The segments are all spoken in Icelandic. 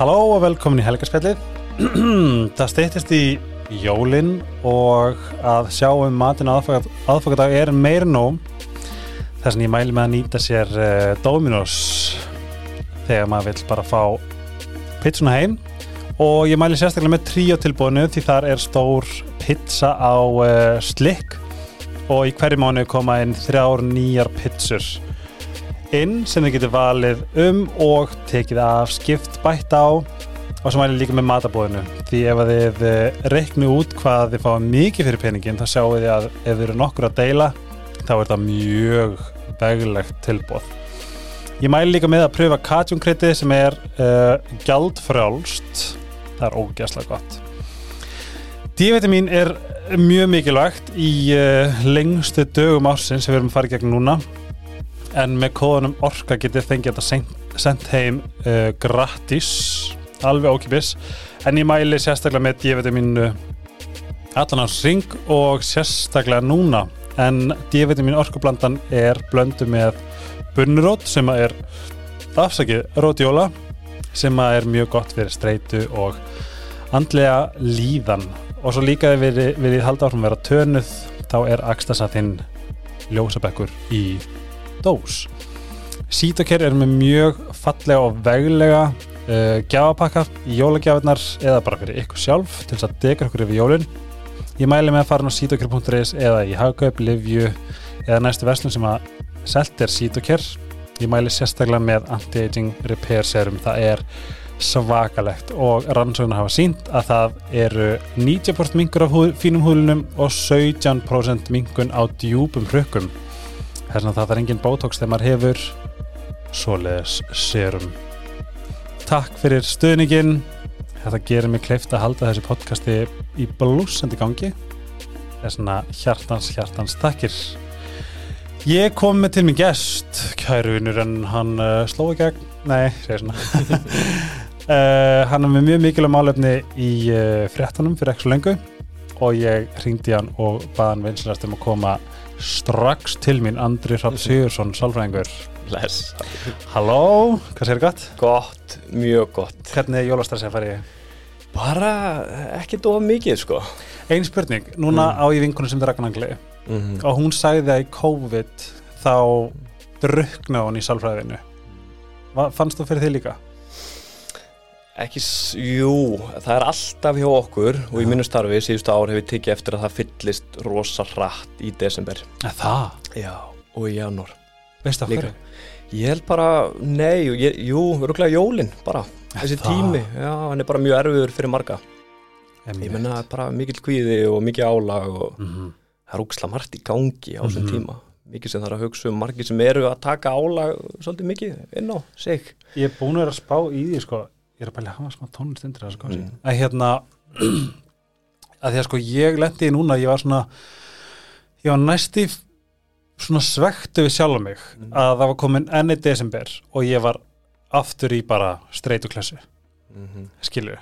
Halló og velkomin í helgarspjallið. það steytist í jólinn og að sjá um matin aðfokadag er meir nóg. Þess að ég mæli með að nýta sér uh, Dominos þegar maður vill bara fá pizzuna heim og ég mæli sérstaklega með tríu tilbúinu því þar er stór pizza á uh, slikk og í hverju mánu koma inn þrjár nýjar pizzur inn sem þið getur valið um og tekið af skipt bætt á. Og svo mæli líka með matabóðinu því ef þið reiknu út hvað þið fáið mikið fyrir peningin þá sjáu þið að ef þið eru nokkur að deila þá er það mjög veglegt tilbóð ég mæli líka með að pröfa katjungkriti sem er uh, gjaldfrjálst. Það er ógæslega gott. D-vitamin er mjög mikilvægt í uh, lengstu dögum ársins sem við erum að fara í gegn núna en með kóðunum orka getið fengið þetta sendt heim uh, gratis. Alveg ókipis en ég mæli sérstaklega með D-vitaminu allan á ring og sérstaklega núna. En D-vitamin orkublandan er blöndu með bunnurót sem er afsakið rótjóla sem er mjög gott fyrir streitu og andlega líðan. Og svo líka við við halda áfram vera tönuð þá er Axtasatinn ljósabekkur í dós. Sítokær er með mjög fallega og veglega uh, gjafapakka í jólagjafinnar eða bara fyrir ykkur sjálf til þess að dekra ykkur yfir jólun ég mæli með að fara á sítokær.is eða í Hagkaup, Livju eða næstu verslun sem að selt er Sítokær ég mæli sérstaklega með Anti-Aging Repair Serum. Það er svakalegt og rannsóknar hafa sínt að það eru 90% mingur af húð, fínum húðlunum og 17% mingun á djúpum hrökkum þess að það er engin bótóks þegar maður hefur svoleiðis serum. Takk fyrir stuðningin þetta gerir mig kleift að halda þessi podcasti í blúsandi gangi. Þess að hjartans hjartans takkir. Ég kom með til minn gest, kæru vinnur, en hann uh, sló í gegn, nei, segir svona. uh, hann er með mjög mikilvæg málefni í uh, fréttanum fyrir ekki svo lengu og ég ringdi hann og baði hann vinslast um að koma strax til mín, Andri Rapp Sigursson, sálfræðingur. Bless. Halló, hvað segir gott? Gott, mjög gott. Hvernig er jólastressi að fara í? Bara ekkert of mikið, sko. Einn spurning, núna á ég vinkunum sem er Ragnarangli Mm -hmm. og hún sagði að í COVID þá drukna hún í sálfræðinu Va- fannst þú fyrir því líka? Ekki, jú, það er alltaf hjá okkur og í mínu starfi síðustu ár hefur tekið eftir að það fyllist rosa hratt í desember. Það? Já. Og í janúar. Veistu af Líka. hverju? Ég held bara, nei, ég, jú, öruglega jólin bara. Þessi það? tími, já, hann er bara mjög erfiður fyrir marga. Einmitt. Ég menna bara mikill kvíði og mikið álag og Mhm. það er úksla margt í gangi á þessum Mhm. tíma. Mikið sem það er að hugsa um margir sem eru að taka álag svolítið mikið inn á sig. Ég er búin að vera að spá í því sko ég er að bæla að hafa smá tónlist undir það sko. Mm. að hérna að því að sko ég lendi í núna ég var svona ég var næsti svona svektu við sjálf mig Mm. að það var komin enni desember og ég var aftur í bara streitu klessu Mm -hmm. skilju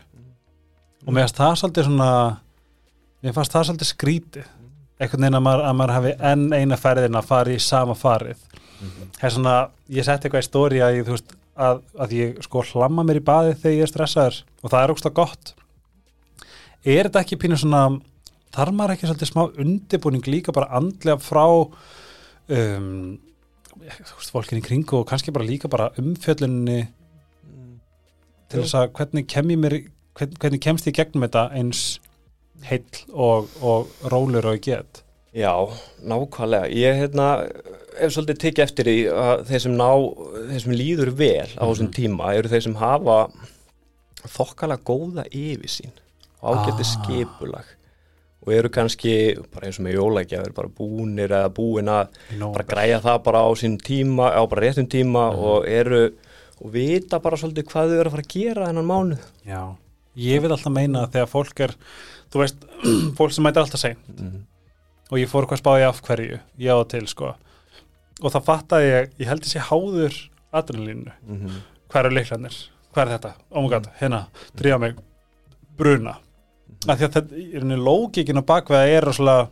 og mér fannst það svolítið svona mér fannst það svolítið skrítið. Einhvern veginn að maður, að maður hafi enn eina ferðin að fara í sama farið. Það er svona, ég setti eitthvað í stóri að ég, þú veist, að, að ég sko hlamma mér í baði þegar ég er stressaður og það er ógst gott. Er þetta ekki pínu svona þarf maður ekki svolítið smá undibúning líka bara andlega frá um, þú veist, fólkinni kringu og kannski bara líka bara umfjöllunni til Jú. þess að hvernig kem ég mér hvern, hvernig kemst ég gegnum þetta eins heill og, og rólur og ég get Já, nákvæmlega. Ég hérna, hef svolítið tekið eftir því að þeir sem ná, þeir sem líður vel á þessum tíma eru þeir sem hafa þokkalega góða yfirsýn og ágætti Ah. skipulag og eru kannski, bara eins og með jólækjafir, bara búnir eða búin að Nó, bara græja það bara á sín tíma, á bara réttum tíma og eru og vita bara svolítið hvað þau eru að fara að gera þennan mánuð. já, ég vil alltaf meina að þegar fólk er þú veist, fólk sem mætir alltaf seint Mm. Og ég fór hvað spáði af hverju já og til sko. Og það fattaði ég, ég held þessi háður adrenalínu, Mm -hmm. hvað eru leiklanir hvað er þetta, oh my god, hérna drífa mig, bruna. Af því að þetta henni lógikin á bakveða er rosalega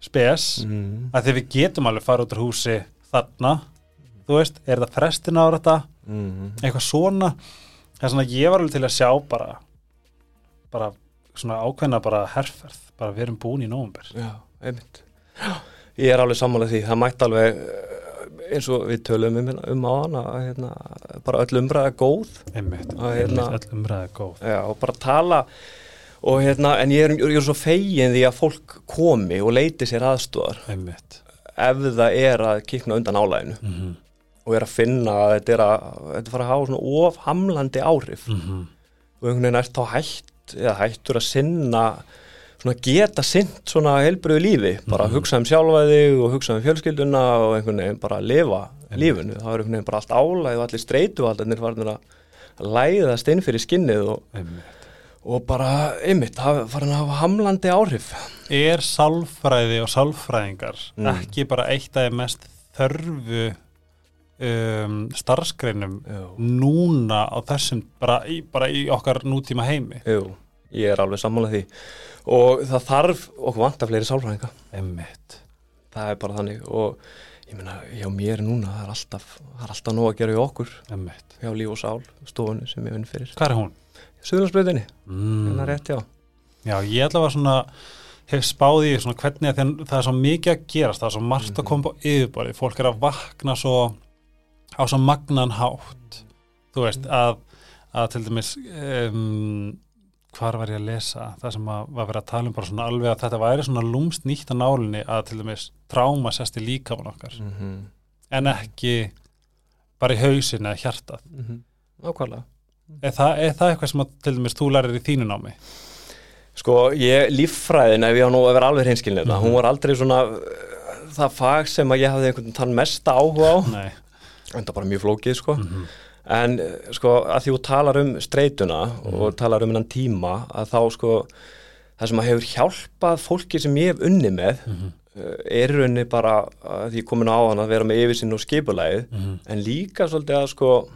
spes. Mm að því við getum alveg fara út úr húsi þarna þú veist, er það frestin á þetta? -hmm. eitthvað svona. Það er svona ég var alveg til að sjá bara bara svona ákveðna bara herferð, bara við erum búin í nóvumber Já, einmitt. Ég er alveg sammálað því, það mætti alveg eh, eins og við tölum um, um á hana að hérna, bara öll umræða góð. Einmitt, Að hérna- einmitt öll umræði góð. Já, og bara tala og hérna, en ég er, ég er svo fegin því að fólk komi og leiti sér aðstúðar einmitt. Ef það er að kikna undan álæginu mm og er að finna að þetta er að þetta fara að hafa svona ofhamlandi áhrif. -hmm. og einhvern veginn er þá hætt eða hættur að sinna svona geta sint svona heilbriðu lífi bara Mhm. hugsa um sjálfa þig og hugsa um fjölskylduna og einhvern veginn bara lifa Einmitt. lífinu, það er einhvern veginn bara allt álæg og allir streitu allir farin að læðast inn fyrir skinnið og, og bara einmitt, hafa- farin að hafa hamlandi áhrif er sálfræði og sálfræðingar Mm. ekki bara eitt af mest þörfu um, starfsgreinum Jú. núna á þessum bara í, bara í okkar nútíma heimi Jú, ég er alveg sammálað því. Og það þarf okkur vanta fleiri sálfræðinga. Einmitt. Það er bara þannig. Og ég meina, hjá mér núna það er alltaf, það er alltaf nóg að gera í okkur. Einmitt. Hjá líf og sál, stofunni sem ég vinn fyrir. Hvað er hún? Suðlandsbröðinni, Mm. hérna rétt já. Já, ég ætla að svona hef spáði svona hvernig að það er svo mikið að gerast, það er svo margt að Mhm. koma á yfirborði, fólk er að vakna svo á svo magnan hátt. Þú veist, að, að til dæmis um, hvar var ég að lesa það sem að var verið að tala um bara svona alveg að þetta væri svona lúmst nýtt á nálinni að til dæmis tráma sest í líkamann okkar mm -hmm. en ekki bara í hausin eða hjartað Nákvæmlega er það, er það eitthvað sem að til dæmis þú lærir í þínu námi? Sko, ég, líffræðin, ef ég á nú að vera alveg hinskilin þetta, Mhm. hún var aldrei svona það fag sem að ég hafði einhvern tann mesta áhuga á, en það bara mjög flókið, sko mm -hmm. En uh, sko, að því þú talar um streituna og talar um hennan tíma að þá, sko, það sem að hefur hjálpað fólki sem ég hef unni með Mhm. uh, er rauninni bara að því komin á hann að vera með yfirsinn og skipulæðið Mhm. en líka svolítið að sko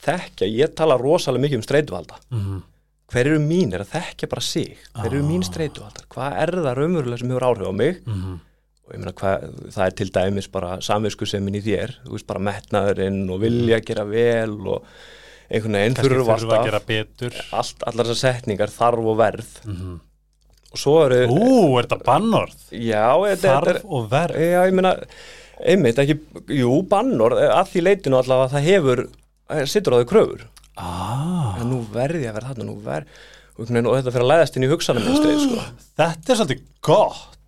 þekkja, ég tala rosalega mikið um streituvalda Mhm. hver eru mínir að þekkja bara sig hver eru Ah. mín streituvaldar, hvað er það raunverulega sem hefur áhrif á mig Mhm. Og ég meina hvað, það er til dæmis bara samviskusemin í þér, þú veist bara metnaðurinn og vilja gera vel og einhvern veginn þurfa alltaf gera betur. allt, allar þessar setningar þarf og verð. Mm og svo eru Ú, er þetta bannorð? já, Þarf er og verð. Já, ég meina, einmitt ekki jú, bannor, að því leitinu allavega að það hefur, það sittur á þau kröfur. Ah, en nú verði ég að vera þarna, nú verð og, þetta fyrir að læðast inn í hugsanum sko. Þetta er svolítið gott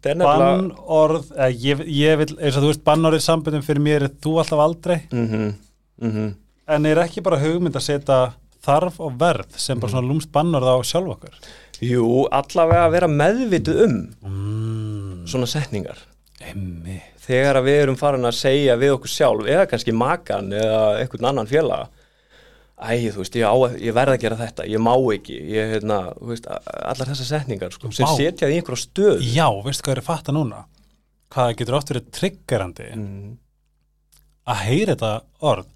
nefnilega Bannorð, eh, ég, ég vil eins og þú veist bannorðið sambundum fyrir mér er þú alltaf aldrei. Mhm, mhm. En er ekki bara hugmynd að setja þarf og verð sem bara svona lúmst bannorð á sjálf okkur? Jú, allavega að vera meðvituð um mm, svona setningar. Emmi þegar að við erum farin að segja við okkur sjálf eða kannski makan eða einhvern annan félaga Æ, þú veist, ég, á, ég verð að gera þetta, ég má ekki ég, hérna, þú veist, allar þessar setningar sko, sem Vá. setja því einhverja stöð Já, veistu hvað er fatta núna? Hvað getur oft verið triggerandi? Mm. að heyra þetta orð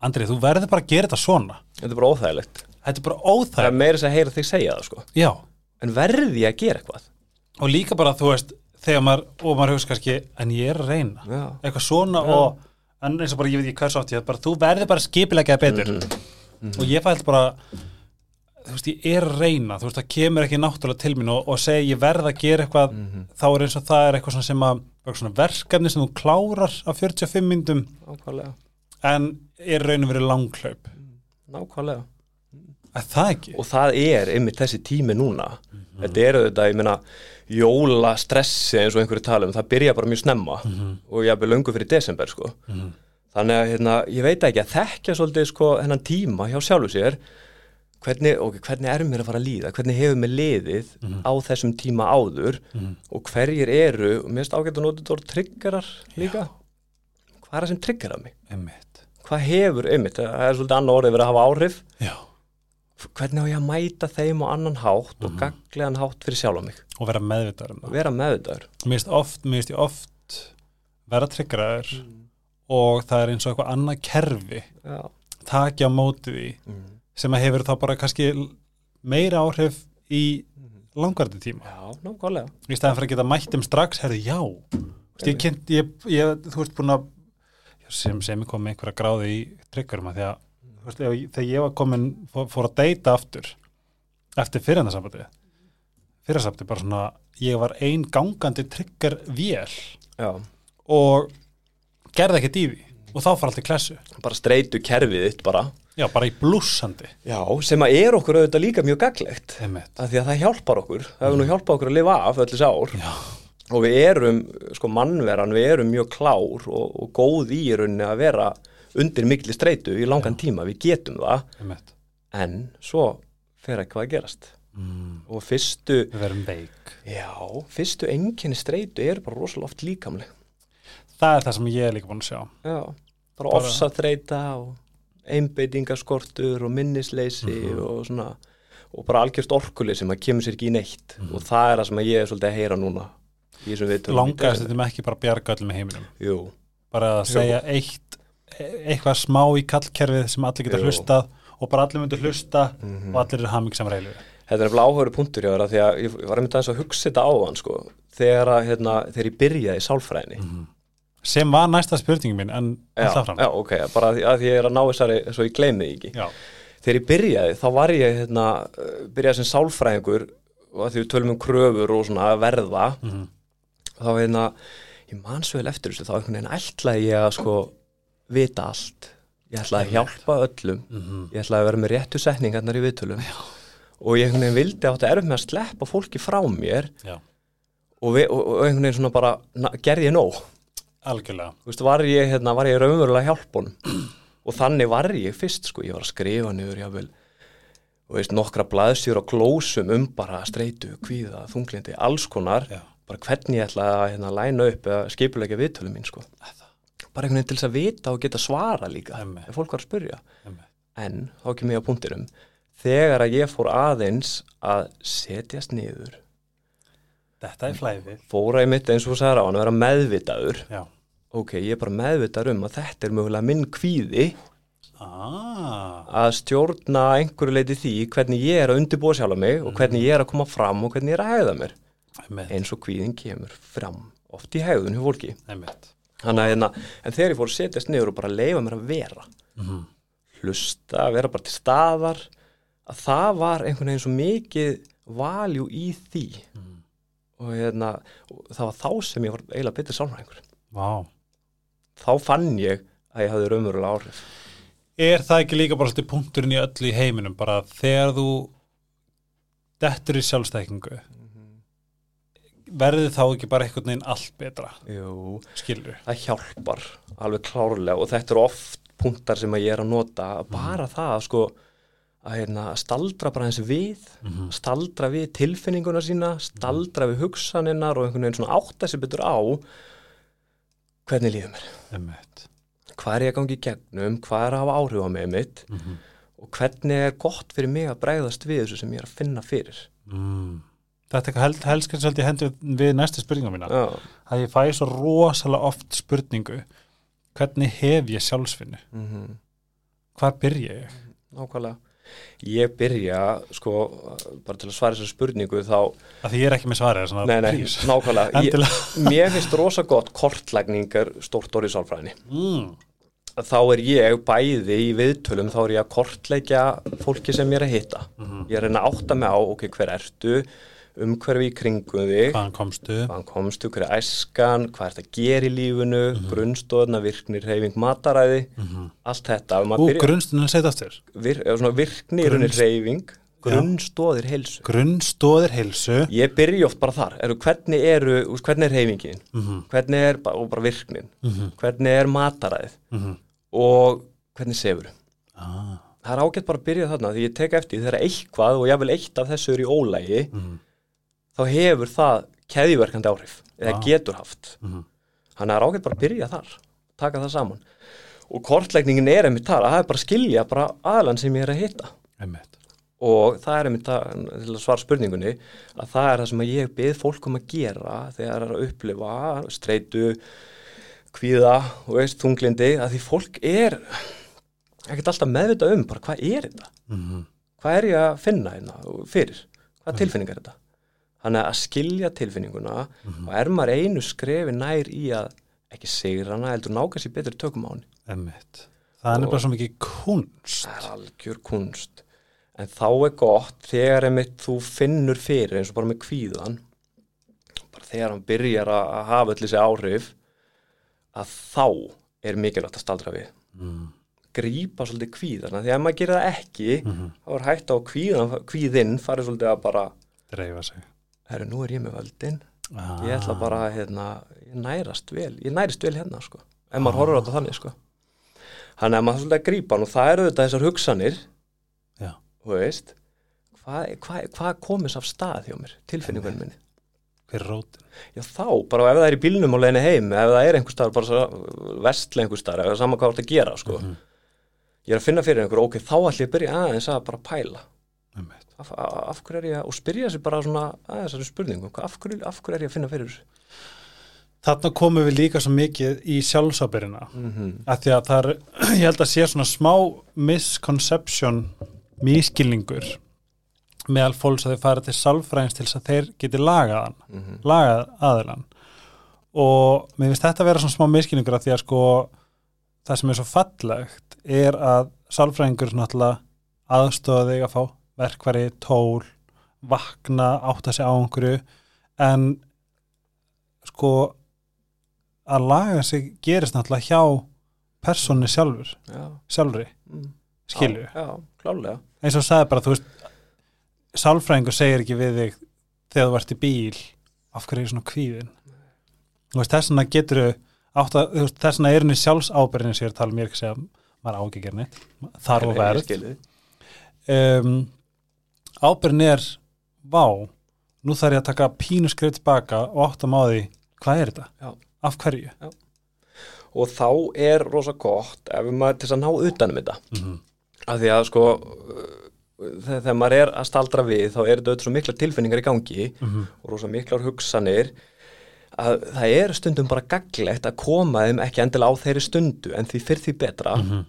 Andri, þú verður bara að gera þetta svona. Þetta er bara óþægilegt. Þetta er bara Það er meira þess að heyra þig segja það sko. Já, En verði ég að gera eitthvað? Og líka bara, þú veist þegar maður, og maður hugsa kannski en ég er að reyna. Já, eitthvað svona Já. og en eins og bara, ég veit ekki hvað svo átt ég bara, þú verður bara skipilegja betur Mhm. og ég fælt bara þú veist, ég er að reyna þú veist, það kemur ekki náttúrulega til mín og, og segja ég verð að gera eitthvað Mhm. þá er eins og það er eitthvað svona sem að eitthvað svona verkefni sem þú klárar á 45 myndum nákvæmlega. En er raunum verið langklaup Nákvæmlega. Að það ekki? Og það er einmitt þessi tími núna. Þetta er auðvitað, ég meina jóla stressi eins og einhverju tala um það byrja bara mjög snemma og ég hafði löngu fyrir desember sko. Mhm. Þannig að hérna, ég veit ekki að þekkja svolítið sko hennan tíma hjá sjálfu sér. Hvernig, ok, hvernig er mér að fara að líða? Hvernig hefur mér liðið á þessum tíma áður? Mhm. og hverjir eru, og mér finnst ágætt að nota þetta orð triggerar líka. Hvað er það sem triggerar mig? Einmitt. Hvað hefur, einmitt, það er svolítið annað orðið verið að hafa áhrif. Já. hvernig á ég að mæta þeim á annan hátt Mhm. og gaglegan hátt fyrir sjálf á mig? Og vera meðvitaður um vera meðvitaður. Mér finnst ég oft vera tryggraður og það er eins og eitthvað annað kerfi já, taki á móti því mm. sem að hefur þá bara kannski meira áhrif í langvarði tíma. Já nákvæmlega. Í staðan fyrir að geta mætt um strax herði já. Vist, ég, kynnt, ég, ég, þú ert búin að sem, sem ég kom með einhverja gráði í tryggurum að því að Þú veist, ef, þegar ég var komin fór, fór að deyta aftur eftir fyrirnasambandi fyrirsambandi bara svona ég var ein gangandi trigger vél. Já, og gerði ekkert í því og þá fara allt í klessu. Bara streitu kerfið þitt bara. Já, bara í blúsandi Já, sem að er okkur auðvitað líka mjög gaglegt. Af því að það hjálpar okkur. Það hefur nú hjálpað okkur að lifa af öll þessi ár. Já, og við erum, sko mannveran við erum mjög klár og, og góð í rauninni að vera undir mikli streitu í langan tíma, við getum það. Einmitt. en svo fer eitthvað að gerast. Mm, og fyrstu, við verum veik. Já, fyrstu enginni streitu eru bara rosalega oft líkamleg það er það sem ég er líka búin að sjá já, bara, ofsaþreita og einbeitingaskortur og minnisleysi Mhm. og svona og bara algjörst orkulið sem að kemur sér ekki í neitt Mhm. og það er það sem ég er svolítið að heyra núna dag. þetta með ekki bara bjarga öllum í heiminum Jú, bara að Jú. segja eitt eitthvað smá í kallkerfið sem allir geta Jú. hlustað og bara allir myndu hlusta Mhm. og allir er hamming sem reylu Þetta er nefnilega áhöru punktur hjá af því að ég var einmitt aðeins að hugsa þetta á hann sko, þegar, hérna, þegar ég byrjaði í sálfræðinni. Sem var næsta spurningin mín en alltaf fram já, ok, bara að að ég er að ná þessari svo ég gleymi því ekki. Já. Þegar ég byrjaði, þá var ég hérna, uh, byrjaði sem sálfræðingur og því við tölum um kröfur og svona verða, Mhm. þá hérna, ég man svo vel eftir þessu, þá einhvern veginn ætlaði ég að sko vita allt. Ég ætlaði að hjálpa öllum, Mhm. ég ætlaði að vera með réttu setningarnar í viðtölum já. og ég einhvern veginn vildi átt að erf með að sleppa fólki frá mér og, við, og, og einhvern veginn svona bara gerði ég nóg, algjörlega. Þú veist, var ég, hérna, var ég raunverulega hjálpun og þannig var ég fyrst, sko, ég var að skrifa niður jável, og veist, nokkra blaðsjur og glósum um bara streitu, kvíða, þunglindi, alls konar. Já. bara hvernig ég ætla að hérna, læna upp eða skipulegja viðtölum mín, sko. Bara einhvern veginn til þess að vita og geta svara líka Einmitt. ef fólk var að spurja Einmitt. en þá kemur ég á punktinum. Þegar að ég fór aðeins að setjast niður þetta er flæði fóra í mitt eins og sagði á hann að vera meðvitaður. Já. Ok, ég er bara meðvitaður um að þetta er mögulega minn kvíði. Ah, að stjórna einhverju leiti því hvernig ég er að undirbúa sjálf mig og hvernig ég er að koma fram og hvernig ég er að hegða mér. Einmitt, eins og kvíðin kemur fram oft í hegðun hjá fólki. Þannig, að, hérna, en þegar ég fór að setjast niður og bara leifa mér að vera Mhm. hlusta, vera bara til staðar að það var einhvern veginn svo mikið valjú í því. Mhm. Og, hérna, það var þá sem ég var eiginlega betur sálfræðingur. Vá. þá fann ég að ég hafði raunverulega áhrif. Er það ekki líka bara svolítið punkturinn í öllu í heiminum bara þegar þú dettur í sjálfstækingu verður þá ekki bara einhvern veginn allt betra? Jú, skilur það hjálpar alveg klárlega og þetta eru oft punktar sem ég er að nota. Bara það að sko að hérna, staldra bara eins við Mhm. staldra við tilfinninguna sína staldra við hugsaninnar og einhvern veginn svona átta sér betur á hvernig mér. Einmitt. Hvað er ég að gangi í gegnum, hvað er að hafa áhrif á mig mitt Mhm. og hvernig er gott fyrir mig að bregðast við þessu sem ég er að finna fyrir? Mm. þetta held, helst kannski svolítið hendi við næstu spurninga mína Já, að ég fæ svo rosalega oft spurningu hvernig hef ég sjálfsfinnu? Mm hvað byrja ég? Nákvæmlega ég byrja, sko, bara til að svara þessar spurningu þá að því ég er ekki með svona, Nei, nei, nákvæmlega ég. Mér finnst rosa gott kortlækningar stórt orðið sálfræðinni mm. Þá er ég bæði í viðtölum þá er ég að kortleikja fólki sem ég er að hitta Mhm. Ég er að reyna að átta mig á, ok, hver ertu umhverfi í kringum þig hvaðan komstu hvaðan komstu, hver er æskan hvað er þetta að gera í lífinu Mhm. grunnstóðna, virknir, reyfing, mataræði allt þetta ú, grunnstunum segð aftur vir, eða svona virkni, Grunns- Grunns... reyfing grunnstóðir heilsu grunnstóðir heilsu Ég byrja oft bara þar, eru, hvernig, eru, hvernig er reyfingin, Mhm. hvernig er og bara virknin, Mhm. hvernig er mataræðið Mhm. og hvernig sefur. ah. Það er ágætt bara að byrja þarna því ég tek eftir þegar eitthvað og jável eitt af þessu er í ólægi, Mhm. Þá hefur það keðjuverkandi áhrif eða Ah. getur haft. Mhm. Þannig að er ágætt bara að byrja þar, taka það saman. Og kortleikningin er einmitt þar, að það er bara að skilja bara aðlan sem ég er að hitta. einmitt og það er einmitt það, til að svara spurningunni að það er það sem ég byrð fólk um að gera þegar það er að upplifa streitu, kvíða og veist þunglindi að því fólk er ekkert alltaf meðvitað um bara hvað er þetta, Mhm. hvað er ég að finna hérna fyrir, hvað tilfinning er þetta þannig að skilja tilfinninguna og er maður einu skrefi nær í að ekki sigra hana heldur náka sér betur tökum á henni. Einmitt. Það er nefnilega svo mikið kunst. Það er algjör kunst. En þá er gott þegar einmitt þú finnur fyrir eins og bara með kvíðan bara þegar hann byrjar að hafa öll þessi áhrif að þá er mikilvægt að staldra við. Mm. grípa svolítið kvíðana því að ef maður gerir það ekki Mhm. þá er hægt á kvíðan, kvíðinn farið svolítið að bara dreifa sig herru, nú er ég með völdin ah. ég ætla bara að hérna, nærast vel ég nærist vel hérna sko ef maður horfur á þetta þannig sko þannig að maður svolítið að grípa hann og það eru þetta þessar hugsanir Já. þú veist hvað hva, hva komist af stað hjá mér tilfinningunum minni hver er rótin já þá, bara ef það er í bílnum á leiðinni heim ef það er einhver staðar, bara vestlega einhver staðar, ef það er sama hvað það að gera sko. Mhm. ég er að finna fyrir einhver ok, þá ætlum ég að byrja aðeins að bara pæla. Af, af, hverju er ég að, og spyrja sér bara svona aðeins þessari spurningum, Hvað- af hverju, af hverju er ég að finna fyrir þessu? Þarna komum við líka svo mikið í sjálfsábyrina mm -hmm. að því að það er, ég held að sé svona smá misconception mískilningur meðal fólks að þeir fara til sálfræðins til þess að þeir geti lagað hann lagað aðilann. Og mér finnst þetta að vera svona smá miskilningur að því að sko það sem er svo fallegt er að sálfræðingur náttúrulega aðstofa þig að fá verkvari, tól vakna, átta sig á einhverju. En sko að laga sig gerist náttúrulega hjá persónni sjálfur, já, sjálfri mm. skilju, eins og sagði bara þú veist, sálfræðingur segir ekki við þig þegar þú ert í bíl af hverju er svona kvíðin þess vegna getur veist, þess vegna er henni sjálfsábyrðin sér tala mér ekki að segja, maður á ekki að gera neitt. Þar og verð. um, ábyrðin er vá, nú þarf ég að taka pínu skrif tilbaka og áttam á því hvað er þetta? Já. Af hverju? og þá er rosa gott ef maður til að ná utanum þetta Mm -hmm. af því að sko uh, þegar, maður er að staldra við þá er þetta auðvitað svo mikla tilfinningar í gangi Mhm. og rosa miklar hugsanir að það er stundum bara gaglegt að koma þeim ekki endilega á þeirri stundu en því fyrir því betra Mhm.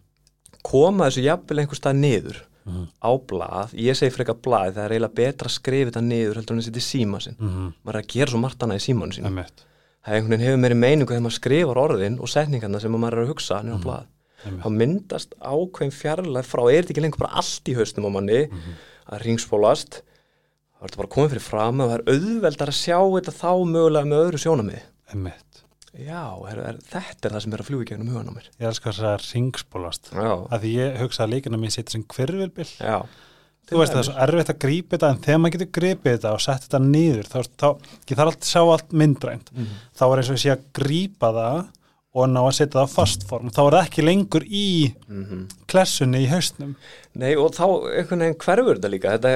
koma þessu jafnvel einhver stað niður Mhm. á blað, ég segi frekar blað það er eiginlega betra að skrifa þetta niður heldur en að setja síma sinn Mhm. maður er að gera svo margt annað í símanu sín það einhvern veginn hefur meiri meiningu þegar maður skrifar orðin og setningarna sem maður er að hugsa niður á blað Einmitt. þá myndast ákveðin fjarlæð frá er þetta ekki lengur bara allt í haustum á manni að ringspólast þá er þetta bara komið fyrir fram og það er auðveldar að sjá þetta þá mögulega með öðru Einmitt. Já, er, er, þetta er það sem er að fljúi gegnum hugan á mér. Ég elskar þess að ringspólast já, að því ég hugsa að leikina mín sitt sem hverfilbill já. Þú veist það er svo erfitt að grípa þetta en þegar maður getur gripið þetta og sett þetta niður þá, þá ég þarf alltaf að sjá allt myndrænt. Mhm. þá er eins og ég sé að grípa það og ná að setja það á fastform þá er það ekki lengur í Mhm. klessunni í haustnum Nei, og þá einhvern veginn hverfur þetta líka. Þetta,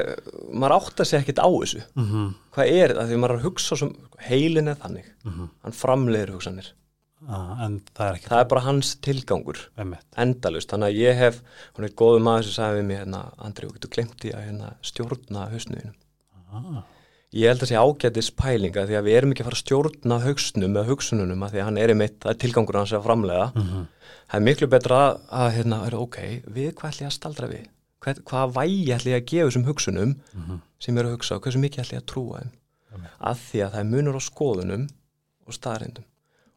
maður áttar sig ekkit á þessu. Mm -hmm. hvað er þetta, því maður er að hugsa sem, heilin er þannig, hann framleiðir hugsanir. Ah, það er það er bara hans tilgangur. Endalust, þannig að ég hef hún er góðu maður sem sagði við mig hérna, Andri, þú getur glemt í að hérna, stjórna hausnuðinu ah, ég held að sé ágætis pælinga því að við erum ekki að fara að stjórna hausnum eða hugsununum að því að hann er einmitt, það er tilgangur hans að framlega mm það er miklu betra að, hérna, er, ok, við hvað ætlum ég að staldra við? Hvað, hvað vægi ætlum ég að gefa þessum hugsunum Mhm. sem ég er að hugsa og hversu mikið ætlum ég að trúa þeim? Einmitt. að því að það er munur á skoðunum og staðrindum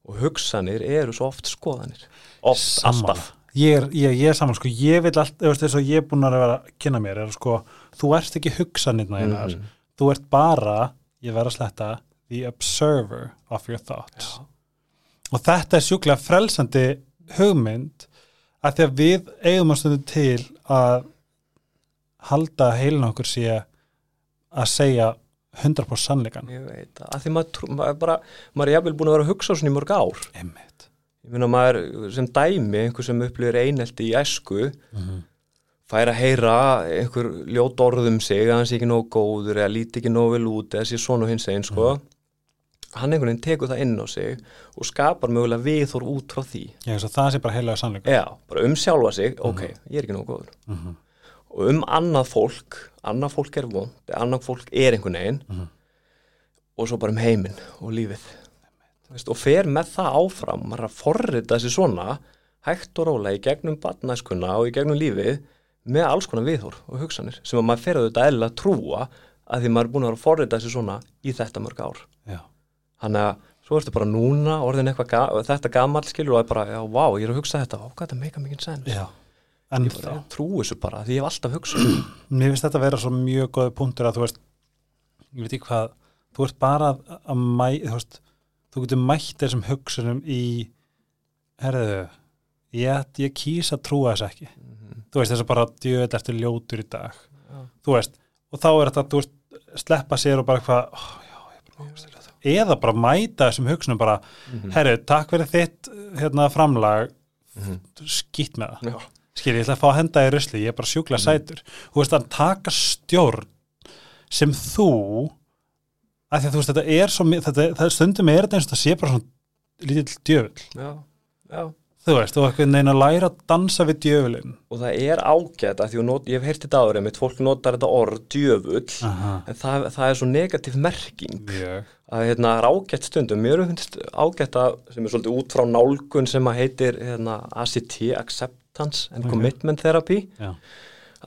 og hugsanir eru svo oft skoðanir. Oft, alltaf. Ég er, ég, ég er saman sko, ég vil allt, þú veist þess að ég er búin að vera að kynna mér er sko, þú ert ekki hugsanirna einar Mhm. Þú ert bara, ég verð að sletta the observer of your thoughts. Já. og þetta er sjúklega frelsandi hugmynd að því að við eigum að stundu til að halda heilin okkur sé að segja 100% sannleikan ég veit það, að því maður, trú, maður bara maður er jafnvel búin að vera að hugsa svona í mörg ár. Einmitt. Ég meina maður sem dæmi einhver sem upplýður einelti í æsku Mhm. Fær að heyra einhver ljót orð um sig að hann sé ekki nógu góður eða líti ekki nógu vel út eða sé svona hins einn sko. Hann einhvern veginn tekur það inn á sig og skapar mögulega viðhor út frá því. Ég veist að það sé bara heilega sannleikan já, bara um sjálfa sig, ok, ég er ekki nógu góður. Mhm. og um annað fólk annað fólk er vond, annað fólk er einhvern veginn Mhm. og svo bara um heiminn og lífið. Veist, og fer með það áfram maður að forrita þessi svona hægt og róla í gegnum batnæskuna og í gegnum lífið með alls konar viðhór og hugsanir sem að maður fer auðvitað eðlilega að trúa að því maður er búin að vera að forrita þessi svona í þetta mörg ár. Þannig að svo ertu bara núna orðin eitthvað ga þetta gamall skilur og er bara, já, vá, ég er að hugsa þetta, hvað þetta meika mikið. En ég bara, þá, trú þessu bara, því ég hef alltaf hugsað mér finnst þetta að vera svo mjög góði punktur að þú veist, ég veit ekki hvað, þú ert bara að, að mæ, þú veist, þú getur mætt þessum hugsunum í, herðu, ég, ég kýs að trúa þess ekki. Þú veist, þess að bara djöð eftir ljótur í dag. Já. Þú veist, og þá er þetta, þú veist, sleppa sér og bara eitthvað, oh, já, ég bara þetta. Eða bara mæta þessum hugsunum bara, Mhm. herru, takk fyrir þitt hérna framlag, Mhm. skýtt með það. Já, skil ég ætla að fá að henda í rusli, ég er bara sjúkla sætur þú veist að taka stjórn sem þú að því að þú veist þetta er svo þetta, það stundum er þetta eins og það sé bara svona lítill djöfull, já, já þú veist, þú eitthvað neina læra að dansa við djöfullin og það er ágætt að því not, ég hef heyrt þetta áður einmitt, fólk notar þetta orð djöfull Aha, en það, það er svo negatív merking. Mjög. Að hérna er ágætt stundum. Mér finnst ágætt að sem er svolítið út frá nálgun sem að heitir hérna, ACT, Acceptance and Ok. Commitment Therapy já,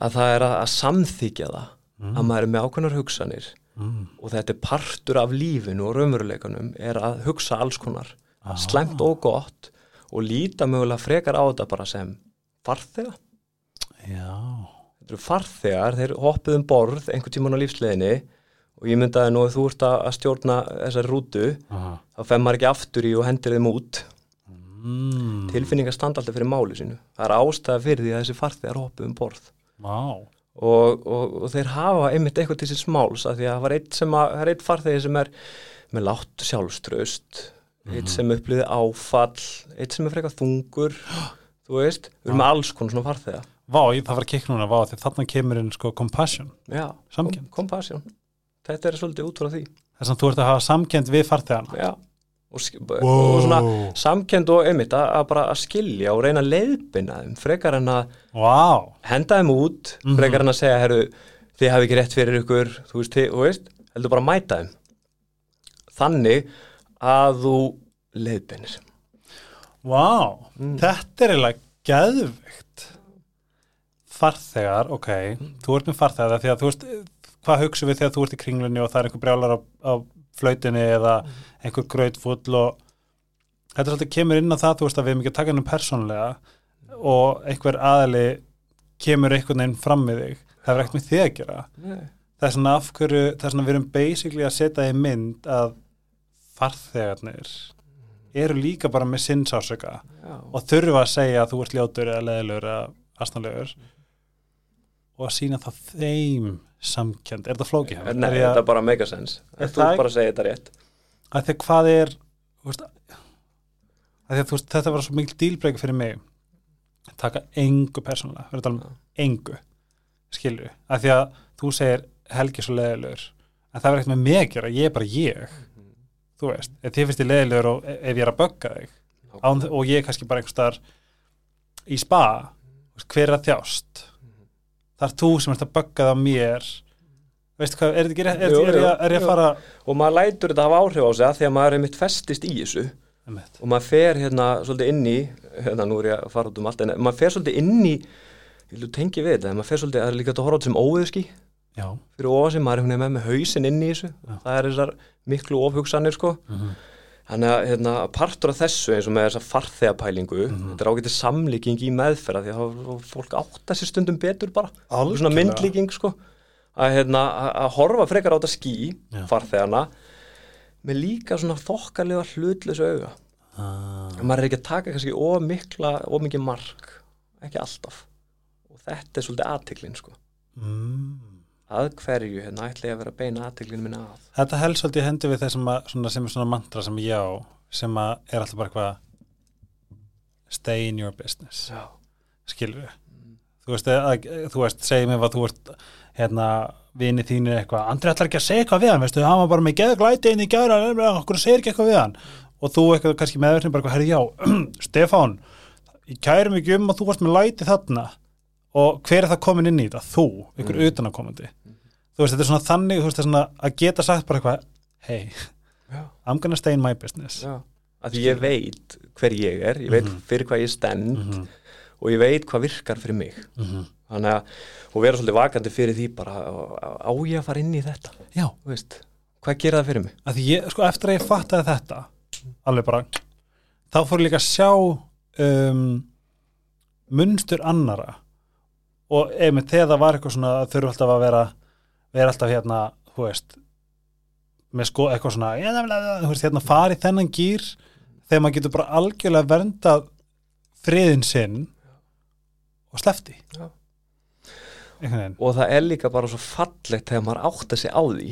að það er að, að samþykja það að maður er með ákveðnar hugsanir. Mm, og þetta er partur af lífinu og raumveruleikunum er að hugsa alls konar. Ah. slæmt og gott og líta mögulega frekar á þetta bara sem farþega. Já. Þetta eru farþegar, þeir hoppuð um borð einhvern tímann á lífsleginni og ég myndaði nú að þú ert að stjórna þessari rútu, Aha. þá fem maður ekki aftur í og hendir þeim út. Mm, tilfinningar standa alltaf fyrir máli sínu. Það er ástæða fyrir því að þessi farþegar hoppuð um borð. Vá, og, og, og þeir hafa einmitt eitthvað til af því að sem að, það er eitt farþegi sem er með látt sjálfströst eitt sem upplýði áfall eitt sem er frekar þungur þú veist, við erum alls konar svona farþega. Vá, ég, það var kikna núna, vá, því þarna kemur inn sko compassion, já, Samkennd. kom, compassion. Þetta er svolítið út frá því. Þess að þú ert að hafa samkend við farþegana. Já, og, sk- og svona samkend og einmitt að, að bara að skilja og reyna að leiðbina þeim frekar en að vá, henda þeim út Mhm. frekar en að segja, herru, þið hafi ekki rétt fyrir ykkur, þú veist, þið, þú veist heldur bara að mæta þeim. Þannig að þú leiðbeinir Vá, Mm. þetta er eiginlega geðvikt farþegar, ok. Þú ert með farþegar því að þú veist hvað hugsa við þegar þú ert í kringlunni og það er einhver brjálar á, á flautinni eða einhver grautfull og þetta er svolítið kemur inn á það þú veist að við erum ekki að taka henni persónlega og einhver aðali kemur einhvern veginn fram með þig. Það er ekkert með þig að gera. Það er svona af hverju, það er svona við erum basically að setja í mynd að farþegarnir eru líka bara með sinnsásöka og þurfa að segja að þú ert ljótur eða leðilegur eða astnalegur og að sína það þeim samkend, er þetta flókið? mér? Nei, er þetta að, bara Er þú það- bara að segja þetta rétt. Að því að hvað er veist, að því að þetta var svo mikil dílbreyki fyrir mig. Taka engu persónulega, við erum að tala um engu skilju, að því að þú segir Helgi svo leðilegur en það verður ekkert með mig að gera, ég er bara ég þú veist, ef þið finnst ég leðilegur og ef ég er að bögga þig án, og ég er kannski bara einhvers staðar í spa hver er að þjást? Það er þú sem ert að bögga það mér. Veistu hvað, er þetta ekki og maður lætur þetta hafa áhrif á sig að því að maður er mitt festist í þessu. Einmitt. og maður fer hérna svolítið inn í hérna nú er ég að fara út um allt en maður fer svolítið inn í ég vil tengi við þetta, maður fer svolítið, er líka að horfa á þetta sem óviðski já, fyrir ofan sem maður er með með hausinn inn í þessu. Já. það er þessar miklu ofhugsanir sko Mhm. þannig að hérna, partur af þessu eins og með þessa farþegapælingu Mhm. þetta er ágætið samlíking í meðferða því að fólk átta sér stundum betur bara Algjörlega. svona myndlíking sko að, hérna, að- horfa frekar á þetta ský Já. farþegana með líka svona þokkalega hlutlösu auga ah, maður er ekki að taka kannski of mikla of mikið mark, ekki alltaf og þetta er svolítið aðtiklin sko mm. Að hverju hérna ætla ég að vera að beina aðtiklinu minna að? Þetta helst svolítið hendi við þessum að, svona, sem er svona mantra sem ég á sem að er alltaf bara eitthvað stay in your business. Já, skilur við? Þú veist, að, þú veist, segja mér hvað þú ert hérna, vini þínir eitthvað. Andri ætlar ekki að segja eitthvað við hann, veistu, hann var bara með geða glæti inn í gæra, okkur segir ekki eitthvað við hann. Og þú eitthvað kannski meðverðin bara, herri já, Stefán ég kærum ekki um að þú varst með læti þarna. Og hver er það komin inn í þetta? Þú, ykkur Mm. utanakomandi þú veist, þetta er svona þannig, þú veist, þetta er svona að geta sagt bara eitthvað, hey, já, I'm gonna stay in my business. Já. Að því ég veit hver ég er, ég veit Mhm. fyrir hvað ég stend Mhm, og ég veit hvað virkar fyrir mig. Mhm. þannig að, og vera svolítið vakandi fyrir því bara, á ég að fara inn í þetta? Já, þú veist, hvað gera það fyrir mig? Að því ég, sko, eftir að ég fattaði þetta alveg bara þá fór ég líka að sjá um, munstur annara og einmitt þegar það var eitthvað svona þurfa alltaf að vera vera alltaf hérna, þú veist með sko eitthvað svona ja, ja, ja, þú veist, hérna fari þennan gýr þegar maður getur bara algjörlega verndað friðin sinn og slefti veginn. Og það er líka bara svo fallegt þegar maður átta sig á því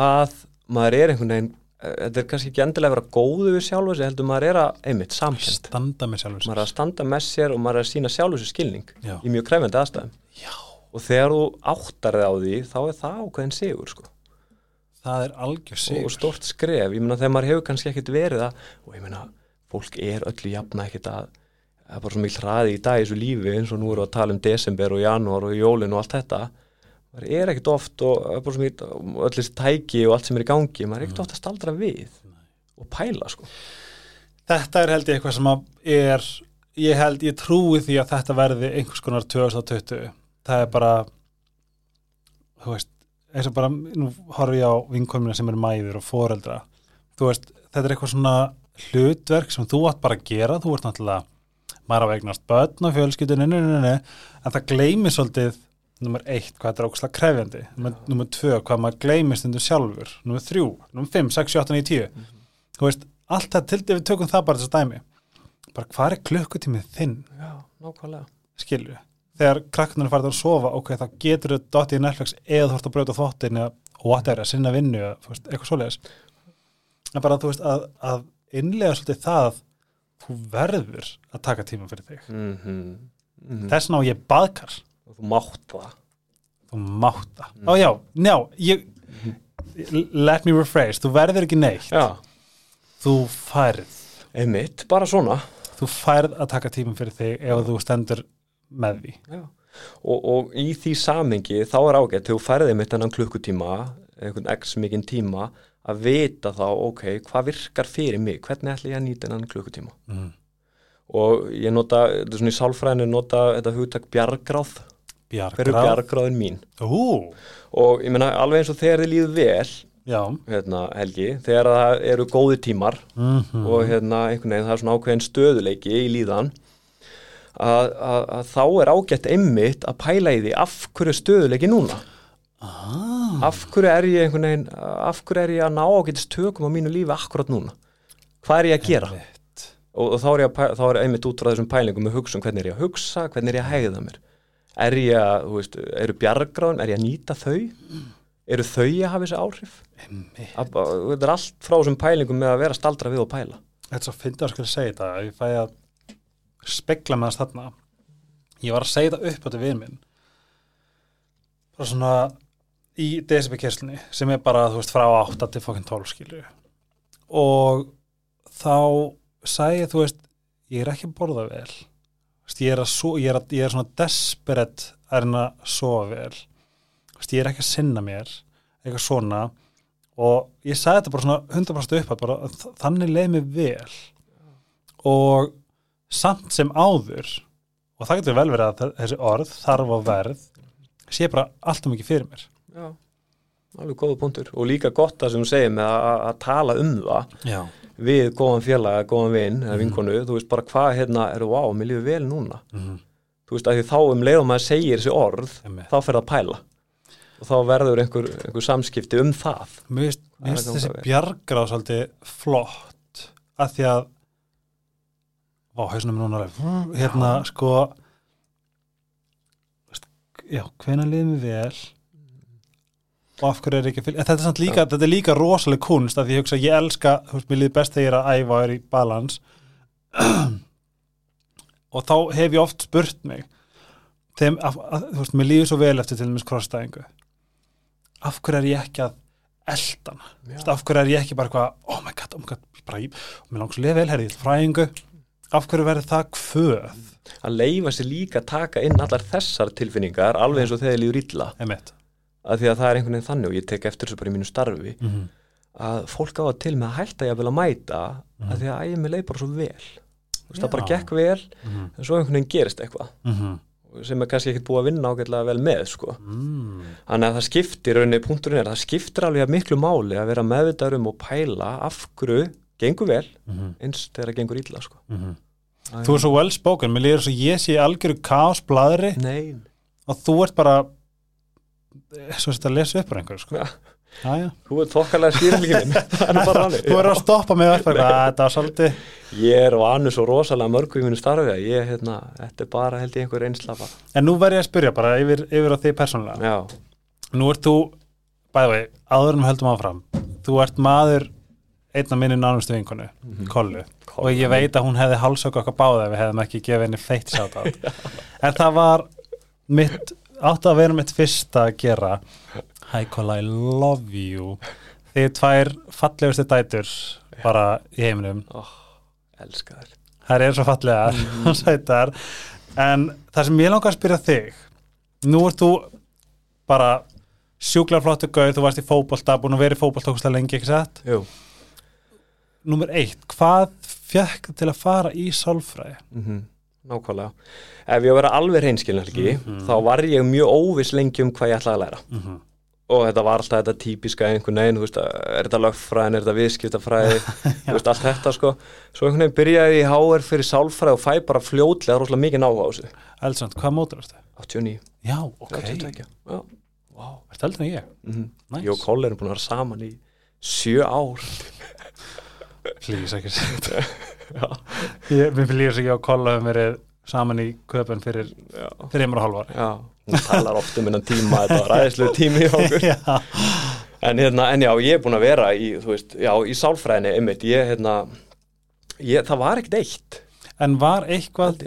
að maður er einhvern veginn eh, þetta er kannski ekki endilega að vera góðu við sjálfu sig heldur maður er að, einmitt, sjálfur maður er að standa með sér og maður er að sína sjálfu sér skilning Já. í mjög krefjandi aðstæðum. Já. Og þegar þú áttar þig á því þá er það ákveðin sigur sko. það er algjör sig og stórt skref, ég meina þegar maður hefur kannski ekkit verið að, og ég meina fólk er öllu jafna ekkit að það er bara svo mikil hraði í dag í þessu lífi eins og nú erum við að tala um desember og janúar og jólin og allt þetta. Maður er ekkit oft og það öll þessi tæki og allt sem er í gangi maður er ekkit oft að staldra við og pæla sko. Þetta er held ég eitthvað sem er ég held, ég trúi því að þetta verði einhvers konar 2020 það er bara þú veist, eins og bara nú horfi ég á vinkonuna sem er mæður og foreldra, þú veist, þetta er eitthvað svona hlutverk sem þú átt bara að gera, þú ert náttúrulega maður á eignast börn og fjölskyldun en það gleymi svolítið nummer eitt, hvað þetta er ógustlega krefjandi. Nummer, tvö, hvað maður gleymi stundu sjálfur. Nummer þrjú, nummer fimm, sex, sjö, átta, níu, tíu. Þú veist, allt það til við tökum það bara þess að dæmi bara hvað er klukkutímið þinn? Já, nákvæmlega. Skilju, þegar krakkarnir er farið að sofa ok, þá getur þau dottið í Netflix eða þú ert að brjóta þvottin eða whatever, að sinna vinnu eða eitthvað svoleiðis. En bara þú veist að, að innlega svolítið það að þú verður að taka tíma fyrir þig. Mm -hmm. þess vegna á ég baðkar. Og þú mátt það. Þú mátt það, ó já, njá ég, let me rephrase þú verður ekki neitt, Já, þú færð. Einmitt, bara svona. Þú færð að taka tíma fyrir þig ef þú stendur með því. Og, og í því samengi þá er ágætt þegar þú færði mitt hennan klukkutíma einhvern x mikinn tíma að vita þá, ok, hvað virkar fyrir mig? Hvernig ætla ég að nýta hennan klukkutíma? Mm. og ég nota, þetta er svona í sálfræðinu nota þetta hugtak bjargráð. Hver er bjargráð? bjargráðin mín? Ú, og ég meina alveg eins og þegar þið líður vel já. hérna, Helgi, þegar það eru góði tímar mm og hérna einhvern veginn það er svona ákveðin stöðuleiki í líðan að, að, að þá er ágætt einmitt að pæla í því af hverju er stöðuleiki núna. Ah, af hverju er ég einhvern veginn af hverju er ég að ná ágætist tökum á mínu lífi akkurat núna? Hvað er ég að gera? Og, og þá, er ég að, er einmitt út frá þessum pælingum með hugsun hvernig er ég að hugsa, hvernig er ég að hegða mér? Er ég að, þú veist, eru bjargráðin er ég að nýta þau? Eru þau að hafa þessi áhrif? Þetta er allt frá þessum pælingum með að vera staldra við og pæla. Þetta er svo fyndið að skilja segja þetta að ég fæ að spekla með þess þarna. Ég var að segja þetta upp á þetta við minn. Bara svona í DSB-kerslunni sem er bara, þú veist, frá 8 til fokkin 12 skilju og þá sagði ég, þú veist, ég er ekki að borða vel. Veist, ég er, að svo, ég er, að, ég er svona desperate að reyna að sofa vel. Veist, ég er ekki að sinna mér eitthvað svona. Og ég sagði þetta bara svona 100% upp að bara, þannig leið mér vel. Og samt sem áður og það getur vel verið að þe- þessi orð þarf og verð sé bara allt um ekki fyrir mér. Já, alveg góða punktur. Og líka gott það sem þú segir með að, að- að tala um það. Já, við góðan félaga, góðan vinn eða vinkonu, þú veist bara hvað hérna er vá, mér líður vel núna. Mm þú veist að því þá um leiðum að segir þessi orð Einmitt. þá fer það að pæla. Og þá verður einhver, einhver samskipti um það. Mér finnst Það að þessi bjargráð svolítið flott að því að á hausnum núna alveg. Hérna sko veist, já, hvenær liðum við vel? Og af hverju er ekki fyrir þetta er, samt líka, þetta er líka rosaleg kunst að ég hugsa, ég elska, þú veist, mér líður best þegar ég er að æfa og er í balans. Og þá hef ég oft spurt mig þeim, af, að, þú veist, mér líður svo vel eftir til dæmis krossstæðingu. Af hverju er ég ekki að þú veist, af hverju er ég ekki bara eitthvað, oh my god, oh my god, bara ég mér langs að lifa vel, herri, ég ætla fræðingu af hverju verður það kvöð að leifa sér líka að taka inn allar þessar tilfinningar alveg eins og þegar þið líður illa að því að það er einhvern veginn þannig og ég tek eftir þessu bara í mínu starfi mm -hmm. að fólk á að til með að hætta ég að vilja mæta að því að ægir mig leið bara svo vel það bara Já. gekk vel Mm en svo einhvern veginn gerist eitthvað -hmm. sem er kannski ekkert búið að vinna ágætlega vel með sko. mm. þannig að það skiptir rauninni punkturinn er, það skiptir alveg að miklu máli að vera meðvitaður um og pæla af hverju gengur vel Mhm, eins þegar það gengur illa sko. mhm. Þú er svo well spoken, mér líður svo ég sé algjöru kaos bladri Nei, og þú ert bara svo þetta að lesa upp bara einhver sko. Ja. Já, já. þú ert þokkalega er hann Þú verður að stoppa mig upp "Að þetta var svolítið Ég er vanur svo rosalega mörgu í mínu starfi að ég, hérna, þetta er bara held ég einhver einslafa En nú verð ég að spyrja bara yfir, yfir á því persónulega. Já, Nú ert þú, bæði vei, áður en við höldum áfram Þú ert maður einn af minni nánustu vinkonu, Kollu. Og ég veit að hún hefði hálsöku okkar báða ef við hefðum ekki gefið henni feitt sjátt á en það var mitt, átti að vera mitt fyrsta að gera. Hi Kolla, I love you. Þið tvær fallegustu dætur bara í heiminum. Ó, elska þér þær eru svo fallegar og sætar. En það sem ég langar að spyrja þig nú ert þú bara sjúklar flottu gauð, þú varst í fótbolta búin að vera í ógustlega lengi, ekki satt? Jú, Númer eitt, hvað fekk til að fara í sálfræði? mm nákvæmlega Ef ég á að vera alveg reynskilin Helgi, þá var ég mjög óviss lengi um hvað ég ætlaði að læra Mhm. og þetta var alltaf þetta típiska einhvern veginn, þú veist, er þetta lögfræðin, er þetta viðskiptafræði, þú veist, allt þetta sko. Svo einhvern veginn byrjaði ég í HR fyrir sálfræði og fæ bara fljótlega rosalega mikið náhuga á þessu. Eldsand, hvað mótur varstu? 89, Já, ok, 32, já. Vá. ertu eldri en ég? Mm Nice. Ég og Koll erum búin að vera saman í sjö ár. Please, ekki segja Ég, mér líka að ég og Kolla höfum verið saman í köpun fyrir þreymur og Já, hún talar oft um innan tíma, þetta var ræðislega tími í okkur. En, hérna, en já, ég er búin að vera í, þú veist, já, í sálfræðinni, einmitt, ég, hérna, ég, það var ekkert eitt, en var eitthvað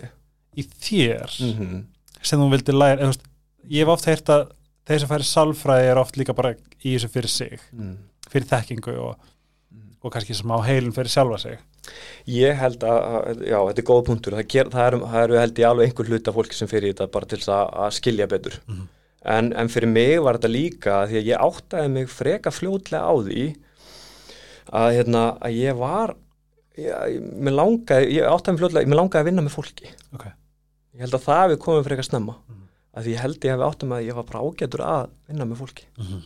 í þér Mm sem þú vildi læra, veist, ég hef oft heyrt að þeir sem færi sálfræði er oft líka bara í þessu fyrir sig, mm. fyrir þekkingu og, og kannski smá heilun fyrir sjálfa sig Ég held að, að- já, þetta er góð punktur það, ger, það, er, það eru held ég alveg einhver hluta fólki sem fyrir þetta bara til þess að, að skilja betur Mhm. en, en fyrir mig var þetta líka því að ég áttaði mig freka fljótlega á því að, hérna, að ég var ég, mér langaði, ég áttaði mig fljótlega mér langaði að vinna með fólki Ok. ég held að það við komum freka snemma Mhm. að því ég held ég að við áttum að ég var bara ágætur að vinna með fólki Mhm.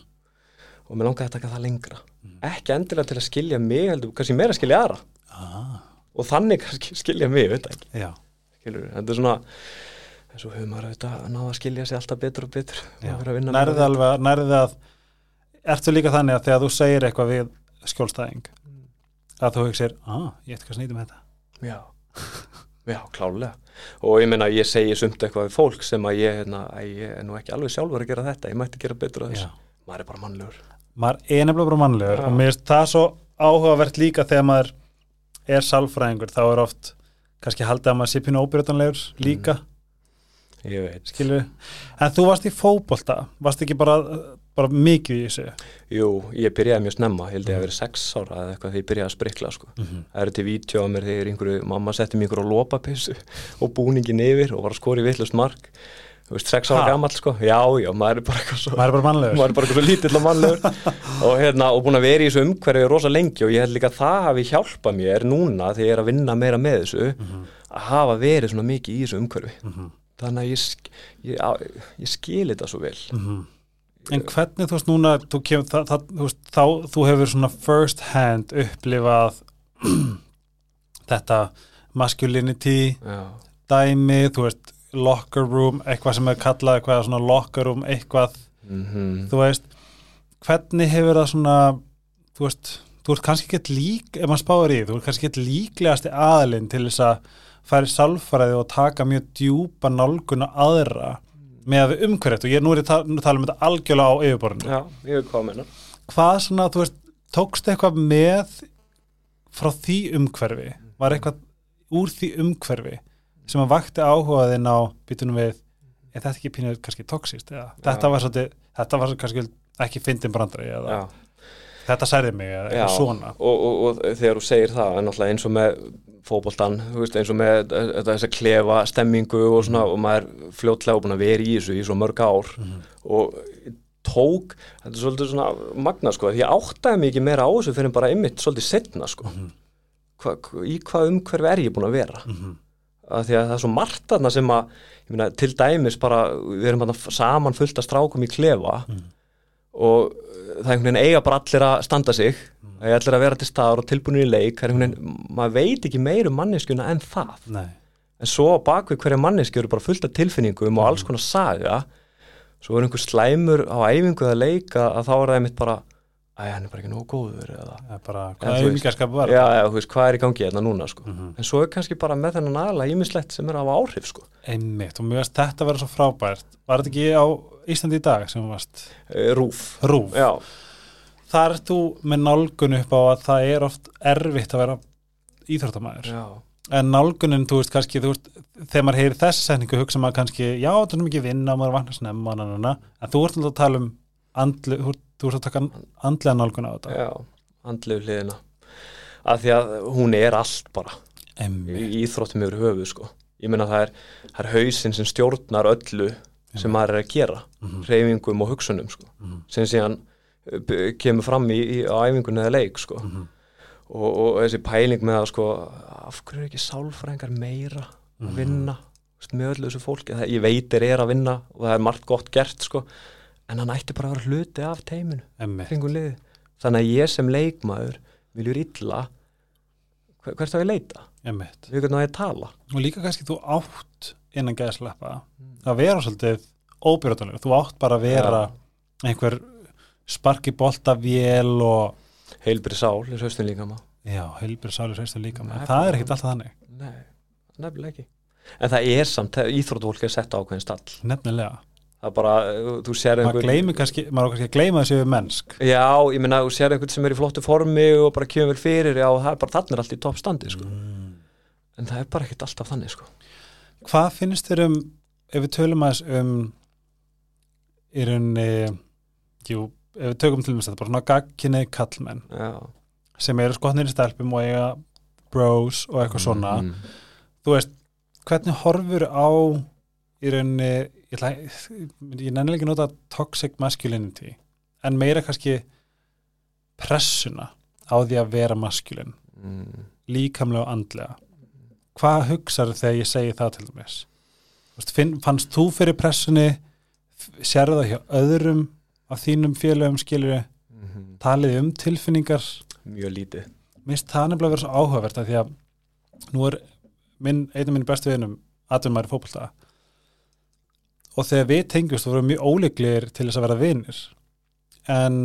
Og mér langaði að taka það lengra. Ekki endilega til að skilja mig heldur, kannski meira að skilja aðra. Ah, og þannig kannski skilja mig, veit ekki. Skilur, þetta er svona eins og höfum maður auðvitað að ná að skilja sig alltaf betur og betur já. og vera að vinna með nærði það. alveg nærði að ertu líka þannig að þegar þú segir eitthvað við skjólstæðing að þú hugsir, ah, ég ætti hvað snýtum þetta. Já, já, klálega og ég meina ég segi sumt eitthvað við fólk sem að ég, hérna, ég er nú ekki alveg sjálfur að gera þetta, ég mætti gera betur að þessu maður er bara mannlegur. Maður er nefnilega bara mannlegur Já. og mér finnst það svo áhugavert líka þegar maður er sálfræðingur þá er oft kannski haldið að maður sé pínu óbyrjötanlegur líka. Ég veit, skilur en þú varst í fótbolta, varst ekki bara, bara mikið í þessu? Jú, ég byrjaði mjög snemma held ég að vera sex ára eða eitthvað því ég byrjaði að sprikla sko. Mhm. það eru til vídeo á mér þegar einhverju mamma setti mér einhverju lópapissu og búningin yfir og var að skora í vittlust mark þú veist, sex ára Ha? gamall sko. Já, já, maður er bara eitthvað svo maður er bara mannlegur. maður er bara eitthvað svo lítill og mannlegur. Og, hérna, og búin að vera í þessu umhverfi rosa lengi og ég held líka að það hafi hjálpað mér núna þegar ég er að vinna meira með þessu að hafa verið svona mikið í þessu umhverfi. Mhm. þannig að ég, ég, á- ég skil þetta svo vel. Mhm. en hvernig þú veist núna þú, kem, það, það, þú, veist, þá, þú hefur svona first hand upplifað þetta masculinity já, dæmi, þú veist locker room, eitthvað sem er kallað eitthvað svona locker room, eitthvað. Mm þú veist, hvernig hefur það svona þú veist, þú ert kannski ekki lík ef maður spáir í, þú ert kannski ekki líklegasti aðilinn til þess að færi sálfræði og taka mjög djúpa nálguna aðra með að við umhverjast og ég nú er nú tala um þetta algjörlega á yfirborðinu. Já, að menna hvað svona, þú veist, tókst eitthvað með frá því umhverfi? Var eitthvað úr því umhverfi sem að vakti áhugaðinn á býtunum við, er þetta ekki pínuð kannski toxist eða? Þetta var svolítið þetta var kannski ekki fyndin brandari eða já, þetta særði mig eða eitthvað svona. Og, og, og þegar þú segir það en náttúrulega eins og með veist, eins og með þetta þess að klefa stemmingu og svona og maður fljótlega búin að vera í þessu í svo mörg ár. Og tók, þetta er svolítið svona magna sko, því ég áttaði ekki meira á þessu fyrir bara einmitt svolítið setna sko. Hva, hva, í hvað umhverfi er ég búin að vera? Mhm. Að því að það er svo margt þarna sem að meina, til dæmis bara, við erum saman fullt að strákum í klefa og uh, það er einhvern veginn eiga bara allir að standa sig það er allir að vera til staðar og tilbúinir í leik það er einhvern veginn, maður veit ekki meir um manneskjuna en það. Nei, en svo bakvið hverja manneski eru bara fullt af tilfinningum og alls konar saga. Svo er einhver slæmur á æfingu að leika að þá er það einmitt bara að hann er bara ekki nógu góður eða? Bara En hvað þú er veist- já, já, þú veist, hvað er í gangi hérna núna sko. Mhm. en svo er kannski bara með þennan aðla ímislegt sem er á áhrif sko. einmitt og mjög veist þetta verður svo frábært. Var þetta ekki á Íslandi í dag sem þú varst? Eh, rúf rúf, já, þar er þú með nálgun upp á að það er oft erfitt að vera íþróttamæður já, en nálgunin, þú veist, kannski þú veist, þegar maður heyrir þessi setningu hugsa maður kannski, já, þetta er mikið vinna maður vannar snemma, en þú ert alltaf að tala um andlu, þú, ert- þú ert að taka andlega nálgun á þetta já andlegu hliðina af því að hún er allt bara Emmi, í íþróttum yfir höfuð sko. ég meina það er, er hausinn sem stjórnar öllu sem maður er að gera Mhm. reyfingum og hugsunum sko. Mhm. sem síðan b- kemur fram í, í æfingunni eða leik sko. Mhm. og, og þessi pæling með að sko, af hverju er ekki sálfræðingar meira Mhm. að vinna þú veist, með öllu þessu fólki, ég veit er er að vinna og það er margt gott gert sko. En hann ætti bara að vera hluti af teiminu þannig að ég sem leikmaður viljur illa. Hver- hvert á ég leita? Við hvernig á ég að tala? Og líka kannski þú átt innan geðsleppa að vera svolítið óbyrjóðanlega, þú átt bara að vera einhver sparki boltavél og heilbri sál, þessu haustin líka maður. Já, heilbjörn sálir sveistur líka Nei, en það er ekkert alltaf þannig, nei, nefnilega ekki. En það er samt, íþróttufólk er sett á ákveðin stall. Nefnilega það er bara, uh, þú sér kannski, maður á kannski að gleyma þessu mennsk. Já, ég meina, þú sér einhvern sem er í flottu formi og bara kemur vel fyrir, já, það er bara þannig er allt í toppstandi, sko, mm. en það er bara ekkert alltaf þannig, sko. Hvað finnst þér um, ef við tölum aðeins um í rauninni, jú, ef við tökum til þess þetta, bara svona gagkinni kallmenn já, sem eru skotnir í stelpum og eiga bros og eitthvað svona, mm. þú veist, hvernig horfur á í rauninni, ég, ég nennilega ekki nota toxic masculinity, en meira kannski pressuna á því að vera maskulin, Mm. líkamlega og andlega. Hvað hugsar þegar ég segi það til dæmis? Fannst þú fyrir pressunni, sérðu það hjá öðrum af þínum félögum skilur Mm. talið um tilfinningar mjög lítið minnst það nefnilega verið svo áhugavert að því að nú er minn, einn af minn bestu vinum aðdumæri fótbolta og þegar við tengjumst vorum mjög óleiklegir til þess að vera vinir. En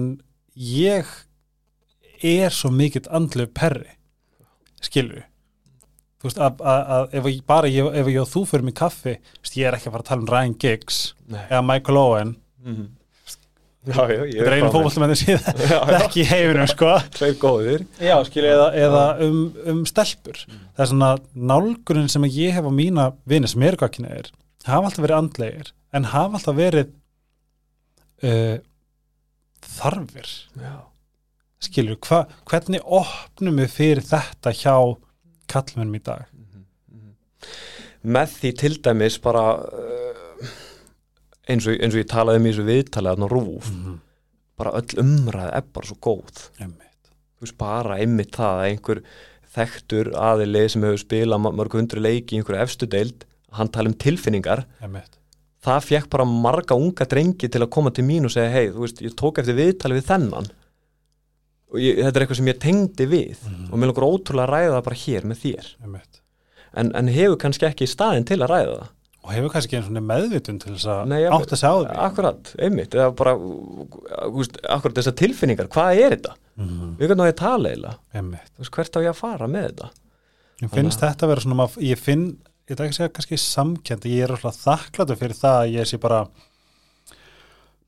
ég er svo mikill andlu perri skilur þú veist að, að, að ef ég, bara ég, ef ég og þú fyrir mig kaffi veist, ég er ekki að fara að tala um Ryan Giggs Nei. eða Michael Owen. Mm. já, já, ég þetta er einu fótboltamennir síðan ekki í heiminum sko. Tveir góðir. Já, skilja, eða, eða um, um stelpur. Það er svona nálgunin sem ég hef á mína vini sem eru gagkinniðir, hafa alltaf verið andlegir, en hafa alltaf verið uh, þarfir. já Skilju, hva, hvernig opnum við fyrir þetta hjá kallmennum í dag? með því til dæmis bara uh, eins, og, eins og ég talaði um í þessu viðtalið þarna á rúf, Mm. bara öll umræð er bara svo góð Einmitt. þú veist bara einmitt það að einhver þekktur aðili sem hefur spilað mörg hundru leiki í einhverju efstu deild hann tala um tilfinningar Einmitt. það fekk bara marga unga drengi til að koma til mín og segja hei, þú veist, ég tók eftir viðtalið við þennan og ég, þetta er eitthvað sem ég tengdi við og mér langar ótrúlega að ræða það bara hér með þér en, en hefur kannski ekki staðin til að ræða það Og hefur kannski einu svona meðvitun til þess að átt að segja á því. Akkurat, einmitt, eða bara veist, akkurat þessar tilfinningar, hvað er þetta? Mm. Við hvernig á ég að tala veist, hvert á ég að fara með þetta? Ég finnst þetta að vera svona, ég finn, ég ætla ekki að segja kannski samkend, ég er alltaf þakkláttur fyrir það að ég sé bara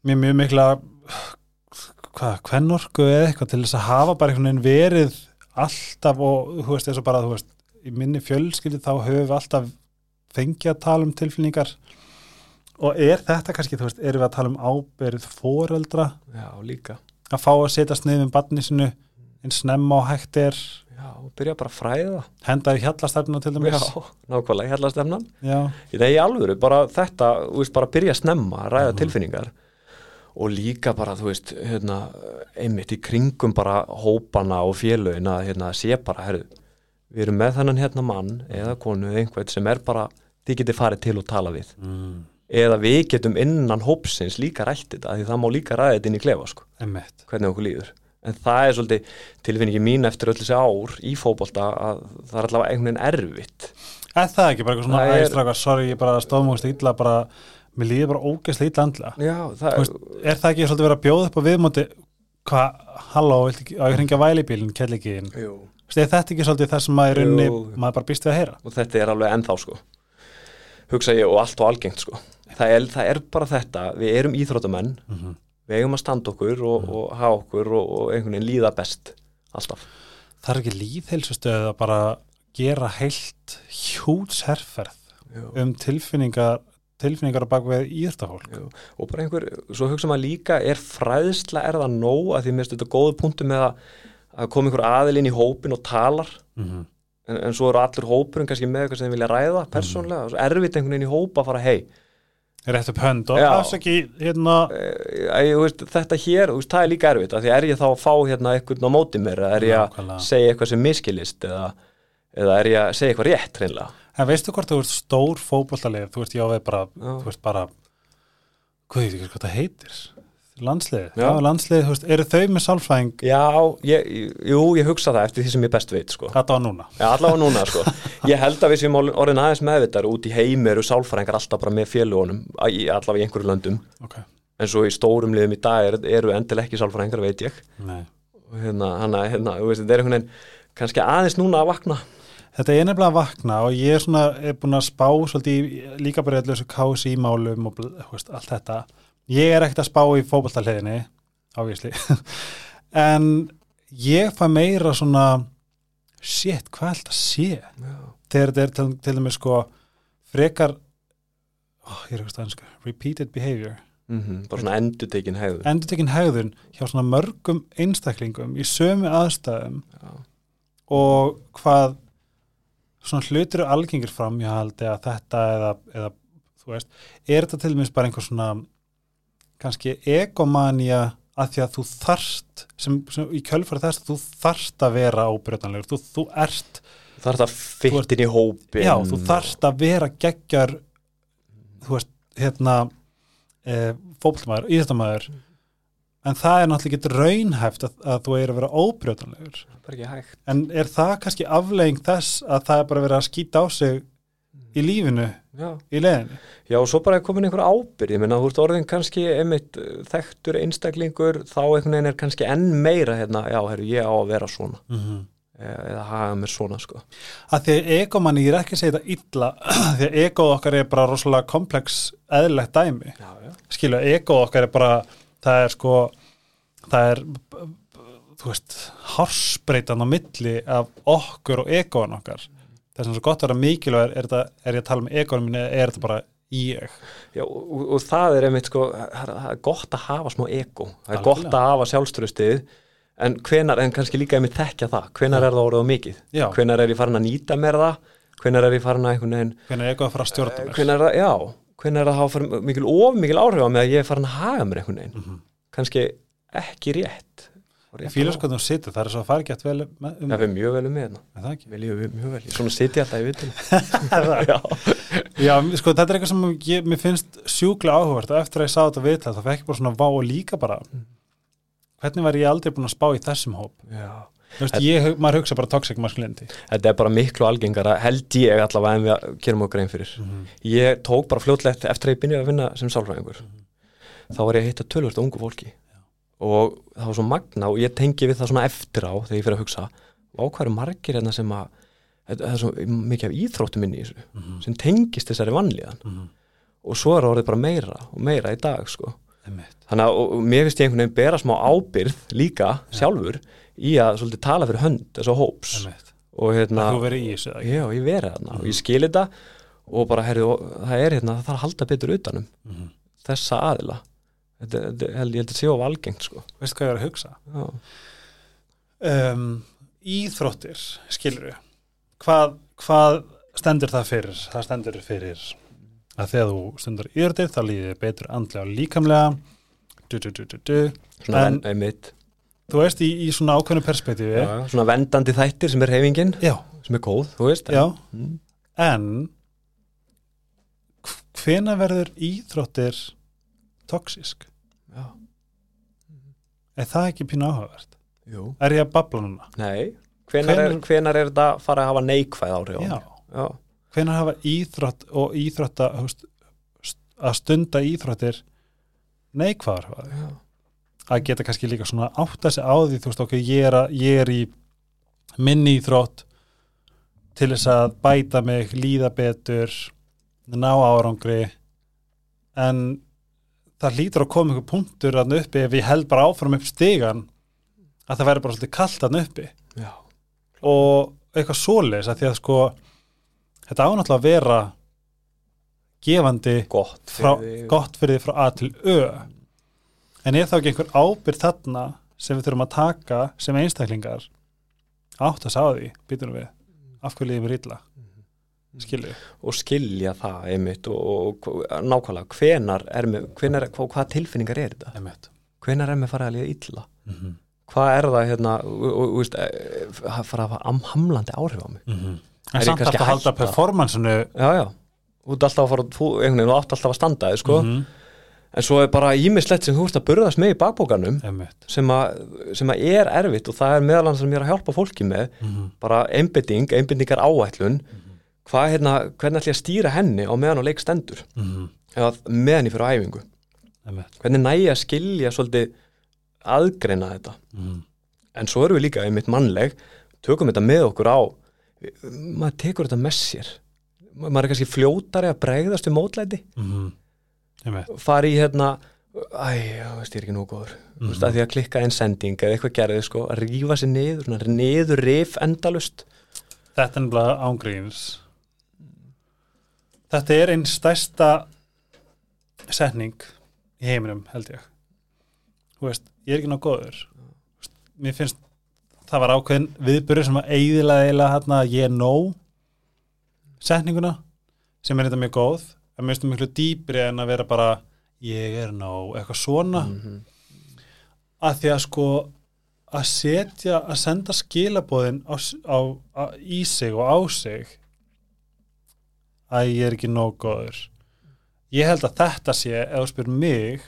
mér mjög mikla hvað, kvennorku eða eitthvað til þess að hafa bara einhvern veginn verið alltaf og þú veist, eins og bara, þú veist, í minni fjölskyldi þá höfum við alltaf fengið að tala um tilfinningar og er þetta kannski, þú veist, erum við að tala um ábyrð foreldra? Já, líka. Að fá að setja sniðum barni sinu eins snemma og hægt er Já, og byrja bara að fræða henda í hjallastefnuna til dæmis. Já, nákvæmlega, stemnan Já. Í það í alvöru, bara þetta, þú veist, bara byrja að snemma að ræða tilfinningar og líka bara, þú veist, hérna einmitt í kringum bara hópana og félögin að hérna sé bara, herru við erum með þennan hérna mann eða konu einhvern sem er bara, þið getið farið til og tala við. Mm. eða við getum innan hópsins líka rætt þetta því það má líka þetta inn í klefa sko, Einmitt. hvernig okkur líður en það er svolítið tilfinningi mín eftir öll þessi ár í fótbolta að það er allavega einhvern veginn erfitt Er það ekki bara eitthvað svona er- æstrakar, sorry, ég bara stóðmúst illa, bara, mér líður bara ógeðslega illa andla. Já, það veist, er það ekki svolítið verið að bjóða upp á viðmóti, hvað, halló, ekki, á ég hringja vælibílinn, kellikinn. Jú. Er þetta ekki svolítið það sem maður Jú. maður bara býst við að heyra? og þetta er alveg ennþá sko hugsa ég og allt og algengt sko það er, það er bara þetta, við erum íþróttamenn Mhm. Við eigum að standa okkur og, og hafa okkur og, og einhvern veginn líða best alltaf Það er ekki líðheilsustöð að bara gera heilt hjúts herferð Jú. um tilfinningar, tilfinningar á bakveg íþróttafólk. Jú. og bara einhver, svo hugsa maður líka er fræðsla, er það nóg að því mér finnst þetta góðu punktu með að, að koma einhver aðilinn í hópin og talar Mm en, en svo eru allur hópurinn kannski með eitthvað sem þeir vilja ræða persónlega, og svo erfitt einhvern veginn í hópa að fara hei, Rétt upp hönd og Já. afsaki, hérna, e, veist, þetta hér veist, það er líka erfitt, af því er ég þá að fá hérna eitthvað á móti mér, er ég að segja eitthvað sem miskilist eða, eða er ég að segja eitthvað rétt hreinlega en veistu hvort þú ert stór fótbollalið, þú ert já við bara, Já. þú ert bara, hvað veit ekki hvað það heitir? Landsliðið, Já. já, landsliðið, þú veist, eru þau með sálfræðing Já, ég, jú, ég hugsa það eftir því sem ég best veit sko. þetta á núna? Já, allavega núna sko. Ég held að við sem orðin aðeins meðvitað út í heimi eru sálfræðingar alltaf bara með félugunum allavega í einhverju löndum Ok, en svo í stórum liðum í dag er, eru endilega ekki sálfræðingar veit ég nei. hérna, hana, hérna, þú veist, þetta er einhvern veginn kannski aðeins núna að vakna Þetta er nefnilega að vakna og ég er svona, er búin að spá svolítið líka bara allt þetta. Ég er ekkert að spá í fótboltaliðinni, ávísli. en ég fæ meira svona, shit, hvað er þetta að sé? Já, Þegar þetta er til, til dæmis sko frekar, ó, ég er eitthvað staðinska, repeated behavior, mm bara svona endutekin hegður endur tekin hegðun hjá svona mörgum einstaklingum í sömu aðstæðum Já. og hvað svona hlutir eru algengir fram ég haldi að þetta eða, eða þú veist, er þetta til dæmis bara einhver svona kannski egomania að því að þú þarft sem, sem í kjölfæri þess að þú þarft að vera ábyrðanlegur, þú, þú ert er það Þú ert- fyttin í hópin já, þú þarft að vera geggjar þú veist, hérna e, fótboltamaður, íþjóttamæður en það er náttúrulega ekki raunhæft að, að þú er að vera óbrjótanlegur. Það er ekki hægt. En er það kannski aflegging þess að það er bara verið að skýta á sig í lífinu, Já, í leiðinu já og svo bara er komin einhver ábyrð ég meina, þú ert orðin kannski einmitt uh, þekktur einstaklingur, þá einhvern veginn er kannski enn meira hérna, já, herru, ég á að vera svona. Mm -hmm. eða, haga mér svona, sko. Að því að egomanni, ég er ekki að segja þetta illa því að egoð okkar er bara rosalega komplex eðlilegt dæmi. Já, já, skilu, egoð okkar er bara það er sko það er þú veist, hársbreytan á milli af okkur og egoðan okkar það er sem svo gott að vera mikilvæg er, þetta, er ég að tala um minni eða er þetta bara ég? Já og, og, það er einmitt, sko, það er, er gott að hafa smá ego, það er Algjörlega. gott að hafa sjálfströstið en hvenar, en kannski líka einmitt tekja það, hvenar er það orðið á mikið? Já. hvenar er ég farin að nýta mér það? Hvenar er ég farin að einhvern veginn hvernig egoð að fara að stjórna mér? hvenar er það, já, hvenar er það að hafa mikil of mikil áhrif á mig að ég er farin að haga mér einhvern veginn, Mhm. kannski ekki rétt Ég sko þú situr, það er svo að fara ekki að vel með, um, Það er mjög vel um mig hérna. er það ekki? Við lífum mjög vel. Svona sitja alltaf í vitum. Já. Já, sko þetta er eitthvað sem ég, mér finnst sjúklega áhugavert og eftir að ég sá þetta viðtal það fekk ég bara svona vá og líka bara hvernig var ég aldrei búin að spá í þessum hóp Já. Þú veist, ég, maður hugsa bara toxic masculinity Þetta er bara miklu algengara, held ég allavega en við gerum okkur grein fyrir. Ég tók bara fljótlegt eftir að ég byrjaði að vinna sem sálfræðingur. Þá var ég að hitta tölvört ungu fólki. Og það var svo magna og ég tengi við það svona eftir á þegar ég fyrir að hugsa á hvað eru margir hérna sem að það er svo mikið af íþróttum inn í þessu sem tengist þessari vanlíðan. Mhm. og svo er það orðið bara meira og meira í dag sko. Þannig að mér finnst ég einhvern veginn bera smá ábyrð líka sjálfur í að svolítið tala fyrir hönd þessu hóps. Og hérna, Þú verið í þessu já, ég verið þarna og ég skil þetta og bara, herri, það er hérna, það þarf að halda betur utanum Mhm. þessa aðila þetta, þetta, held, ég held að sé of algengt sko. Veistu hvað ég er að hugsa? Um, íþróttir, skilur við hvað, hvað stendur það fyrir? Það stendur fyrir að þegar þú stundur íþróttir þá líður þér betur andlega og líkamlega du, du, du, En- þú veist í, í svona ákveðnu perspektífi já, svona vendandi þættir sem er reyfingin já, sem er góð, þú veist já. Mm. en hv- hvena verður íþróttir toxisk? Er það ekki pínu áhugavert? jú. Er ég að babla núna? Nei, hvenar er, Hvenær- hvenar er þetta fara að hafa neikvæð áhrif á Já. Já, Hvenær hafa íþrótt og íþrótta að stunda íþróttir neikvæðar já, að geta kannski líka svona átta sig á því þú veist okkur, ég er, að, ég er í minni íþrótt til þess að bæta mig, líða betur ná árangri. En það hlýtur að koma einhver punktur að uppi ef ég held bara áfram upp stigan að það væri bara svolítið kallt að uppi. Já, og eitthvað svoleiðis að því að sko þetta ánáttúrulega að vera gefandi gott frá, fyrir gott fyrir því frá A til Ö. En er þá ekki einhver ábyrð þarna sem við þurfum að taka sem einstaklingar? Átt að sá því, býtum við. Af hverju líðum við illa skilju, og skilja það einmitt og, og, nákvæmlega hvenar er með, hvenar, hvað, hvað tilfinningar er þetta? emitt Hvenar er með farið að líða illa? mm -hmm. Hvað er það hérna, og, og veist, eh, að fara að hafa am- hamlandi áhrif á mig? en Er ég samt alltaf að halda performansinu Já, já, þú ert alltaf að fara, þú, þú átt alltaf að standa þig, sko, Mhm. en svo er bara ímislegt sem þú ert að burðast með í bakbókanum sem, sem að er erfitt og það er meðal annars sem ég er að hjálpa fólki með Mhm. bara einbytting, einbyttingar áætlun hvað hérna, hvernig ætlum ég að stýra henni á meðan á leik stendur? Eða meðan ég fyrir æfingu. Emitt hvernig næ ég að skilja svolítið aðgreina þetta? En svo erum við líka einmitt mannleg tökum þetta með okkur á maður tekur þetta með sér. Ma- maður er kannski fljótari að bregðast við mótlæti. Emitt fari í hérna æ, já, veist ég er ekki nú góður. Mm -hmm. því að klikka einn sending eða eitthvað gerði sko, að rífa sér niður, niður rif endalust Þetta er nefnilega ángríns Þetta er einn stærsta setning í heiminum held ég. Veist, ég er ekki ná góður. Veist, Mér finnst það var ákveðin viðbyrður sem að eigðilega eiginlega hérna ég er nóg setninguna sem er þetta mjög góð en mér finnst það miklu dýpri en að vera bara ég er nóg, eitthvað svona. -hmm. að því að sko að setja, að senda skilabóðin á, á, á, í sig og á sig að ég er ekki nóg góður. Ég held að þetta sé ef þú spyr mig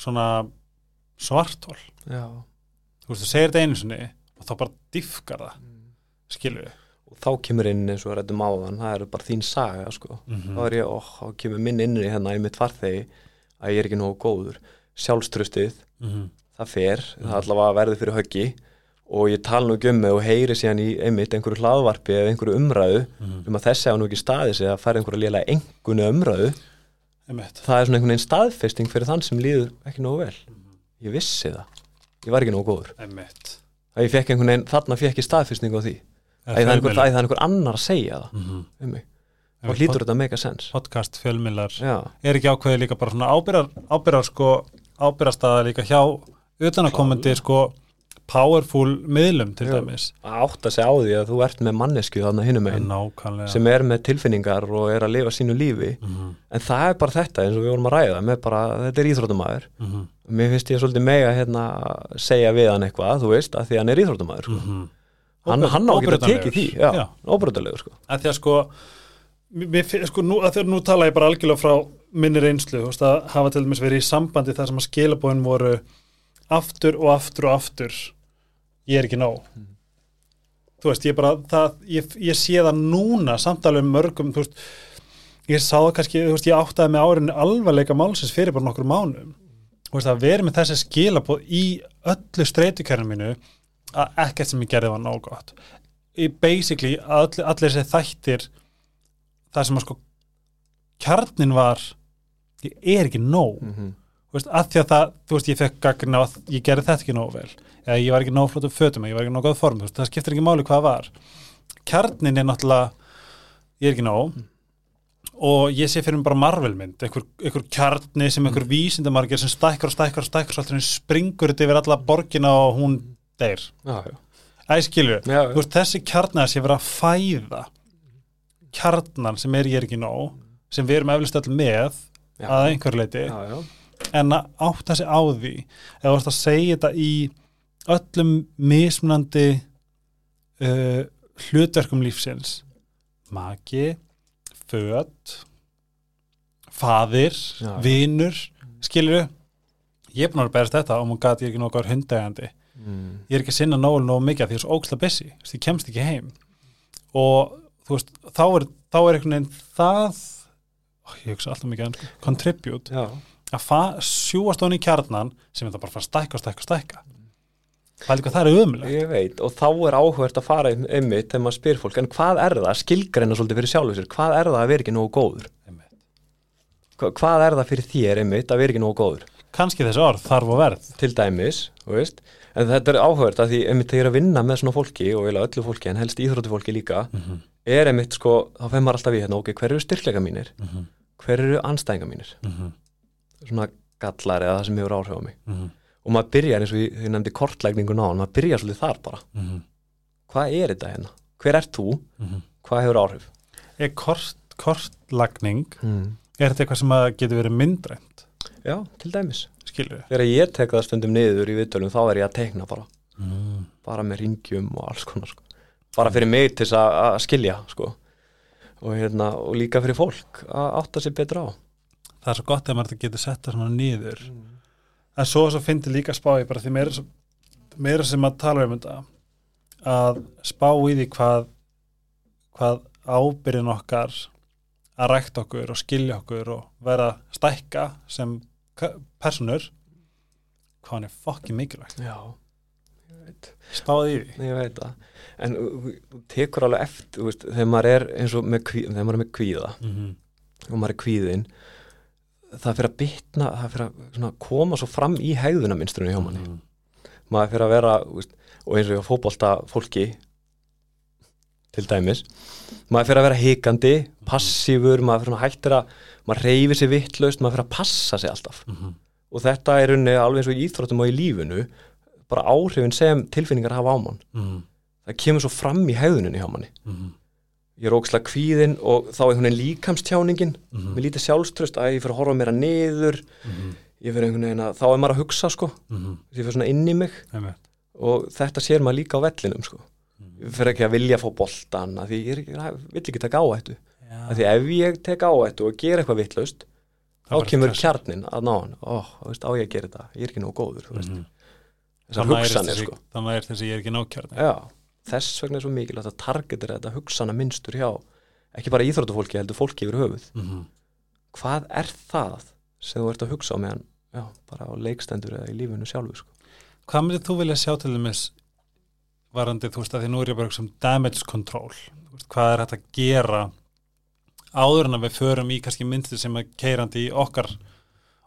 svona svartól já. Þú veist, þú segir þetta einu sinni og þá bara diffkar það, skilur við og þá kemur inn eins og rættum áðan það er bara þín saga sko. þá er ég, ó, þá kemur minn inn í hérna í mitt farþegi að ég er ekki nógu góður. Sjálfströstið, -hmm. það fer það allavega verður fyrir höggi og ég tala nú ekki um mig og heyri síðan í einmitt einhverju hlaðvarpi eða einhverju umræðu um að þessi á nú ekki staði sig að færa einhverju lélega engunni umræðu. Einmitt. það er svona einhvern veginn staðfesting fyrir þann sem líður ekki nógu vel. Ég vissi það, ég var ekki nógu góður. Að ég fekk einhvern veginn, þarna fekk ég staðfesting á því. Að það er einhver, að það er einhver annar að segja það Mhm. um mig. Og hlýtur þetta að make a sense podcast, fjölmiðlar. Já, er ekki ákveðið líka bara svona ábyrrar, ábyrrar sko, ábyrrastaða powerful miðlum til Já. dæmis. Að átta sig á því að þú ert með mannesku hinum megin nákvæmlega. sem er með tilfinningar og er að lifa sínu lífi. Mhm, en það er bara þetta eins og við vorum að ræða bara, þetta er íþróttumæður mhm, mér finnst ég svolítið mega hérna að segja við hann eitthvað, þú veist, að því hann er íþróttumæður sko. mhm. hann, Óbreyt- hann á ekki að teki því. Óbrotalegur sko. að því að sko, mér, sko nú, að að nú tala ég bara algjörlega frá minni reynslu, að hafa til dæmis verið í sambandi þar sem að skilabóin voru aftur og aftur og aftur ég er ekki nóg. Þú veist, ég bara það, ég, ég sé það núna samtalið mörgum, þú veist ég sá það kannski, þú veist, ég áttaði með árinu alvarleika málsins fyrir bara nokkur mánum þú veist, að vera með þessi skilabóð í öllu streytukærinu mínu að ekkert sem ég gerði var nóg gott. Í basically all, allir þessi þættir það sem að sko kjarnin var ég er ekki nóg. Mm -hmm. þú veist, að því að það, þú veist, ég fekk gagna að ég gerði þetta ekki nóg vel eða ég var ekki nóg flott um fötum, ég var ekki nóg góð form það skiptir ekki máli hvað var. Kjarnin er náttúrulega ég er ekki nóg. Og ég sé fyrir mig bara marvelmynd einhver, einhver kjarni sem einhver vísindamargir sem stækkar og stækkar og stækkar og stækkar springur þetta yfir alla borgina og hún deyr. Æskilju, þessi kjarnar sem verið að fæða kjarnan sem er ég er ekki nóg sem við erum eflust allir með já, að einhver leiti já, já. en að átta sig á því eða að segja þetta í öllum mismunandi uh, hlutverkum lífsins. Maki föt faðir, Já. vinur skilur ég er búin að berast þetta og maður gæti ekki nokkuð hundegandi mm. ég er ekki að sinna nógu nógu mikið því ég er svo óksla busy, ég kemst ekki heim. Og þú veist þá er, þá er einhvern veginn það ó, ég hugsa alltaf mikið um contribute, Já, að sjúast hún í kjarnan sem er það bara að stækka stækka stækka það er líka það er umlega ég veit og þá er áhugert að fara um- einmitt þegar maður spyr fólk en hvað er það, skilgreina svolítið fyrir sjálfur sér hvað er það að vera ekki nógu góður Hva, hvað er það fyrir þér einmitt að vera ekki nógu góður kannski þessi orð þarf og verð til dæmis, veist en þetta er áhugert að því einmitt þegar ég er að vinna með svona fólki og eiginlega öllu fólki en helst íþróttu fólki líka Mhm. er einmitt sko, þá feim maður alltaf í hérna ok, hver eru styrkleika mínir, Mhm. hver eru anstæðinga mínir, Mhm. svona gallar eða það sem hefur áhrif á mig Mhm. Og maður byrjar eins og ég, ég nefndi kortlækningu ná maður byrjar svolítið þar bara, Mhm. hvað er þetta hérna hver ert þú, Mhm. hvað hefur áhrif er kort, kortlagning mm. er þetta eitthvað sem að getur verið myndrænt já, til dæmis þegar ég tek það stundum niður í viðtölum þá er ég að teikna bara, mm. bara með ringjum og alls konar sko. bara fyrir mig til þess að að skilja sko. og, hérna, og líka fyrir fólk að átta sig betur á það er svo gott ef maður getur sett það svona niður en svo, svo fyndi líka að spá í bara því meira, meira sem að tala um þetta að spá í því hvað hvað ábyrðin okkar að rækta okkur og skilja okkur og vera stækka sem personur hvað hann er fokki mikilvægt. Já, ég veit. Spáði í því. Ég veit það. En þú þú tekur alveg eftir veist, þegar maður er eins og með, þegar maður er með kvíða mm -hmm. og maður er kvíðin það fyrir að bitna það fyrir að svona, koma svo fram í hegðunarminstrunni hjá manni Mhm. maður fyrir að vera veist, og eins og ég fótbolta fólki til dæmis maður fyrir að vera hikandi, passífur maður fyrir að hættir að maður reyfi sér vittlaust, maður fyrir að passa sig alltaf Mhm. og þetta er unni alveg eins og í íþróttum og í lífinu bara áhrifin sem tilfinningar hafa á mann Mhm. það kemur svo fram í hegðuninni hjá manni Mhm. Ég er ókslega kvíðin og þá einhvern veginn líkamstjáningin Mhm. með lítið sjálfströst að ég fyrir að horfa meira niður Mhm. ég fyrir einhvern veginn að þá er maður að hugsa sko Mhm. ég fyrir svona inn í mig Einmitt. og þetta sér maður líka á vellinum sko Mhm. ég fyrir ekki að vilja fá boltan að því ég ég vill ekki taka áhættu Já. að því ef ég tek áhættu og ger eitthvað vittlaust þá kemur kjarnin að ná hann ó, þú veist, á ég að gera þetta, ég er ekki nóg góður Mhm. þessar hugsanir sko þannig er þessi ég er ekki nógkjörni Já, þess vegna er svo mikilvægt að targetir þetta hugsana minnstur hjá ekki bara íþróttufólki, heldur fólki yfir höfuð Mhm. hvað er það sem þú ert að hugsa á meðan já, bara á leikstendur eða í lífinu sjálfu sko. Hvað myndir þú vilja sjá til dæmis varandi, þú veist, að því nú er ég bara sem damage control, veist, hvað er hægt að gera áður en að við förum í kannski myndir sem er keirandi í okkar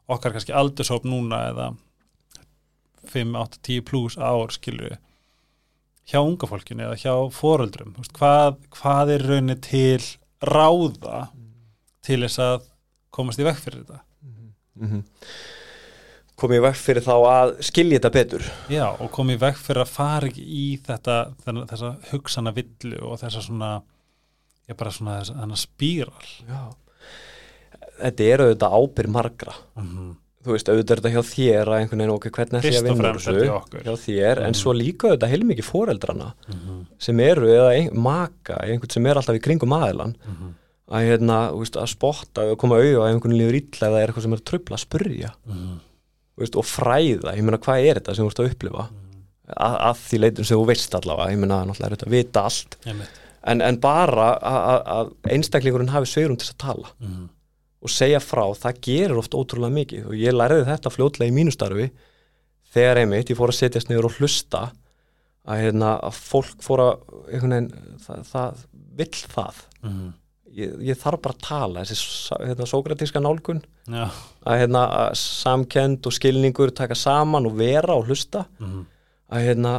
okkar kannski aldursóp núna eða 5, 8, 10 pluss ár skilur við hjá unga fólkinu eða hjá foreldrum hvað, hvað er raunni til ráða til þess að komast í vekk fyrir þetta mm -hmm. komið vekk fyrir þá að skilja þetta betur Já, og komið vekk fyrir að fara ekki í þetta, þessa hugsana villu og þessa svona ég bara svona þessa þannig spíral já. þetta er auðvitað ábyrg margra mm -hmm. Þú veist, auðvitað er þetta hjá þér að einhvern veginn okkur hvernig Fyrst að vinna þessu hjá þér, en Mhm. svo líka auðvitað heilmikið foreldrana sem eru, eða ein, maka einhvern sem er alltaf í kringum aðilan að, hérna, þú veist, að spotta og koma auðvitað að einhvern líður illa eða er eitthvað sem er að trubla að spurja. Þú veist, og fræða, ég meina hvað er þetta sem þú ert að upplifa? Að, að því leitum sem þú veist allavega, ég meina náttúrulega er þetta að vita allt. En, en bara að, einstaklingurinn hafi sveirum til að tala og segja frá, það gerir oft ótrúlega mikið. Og ég lærði þetta fljótlega í mínu starfi þegar einmitt ég fór að setjast niður og hlusta að, hérna, að fólk fór að einhvern veginn, það, það vill það. Ég, ég þarf bara að tala. Þessi hérna, sókratíska nálgun Já, að hérna, samkend og skilningur taka saman og vera og hlusta. Mhm. að hérna,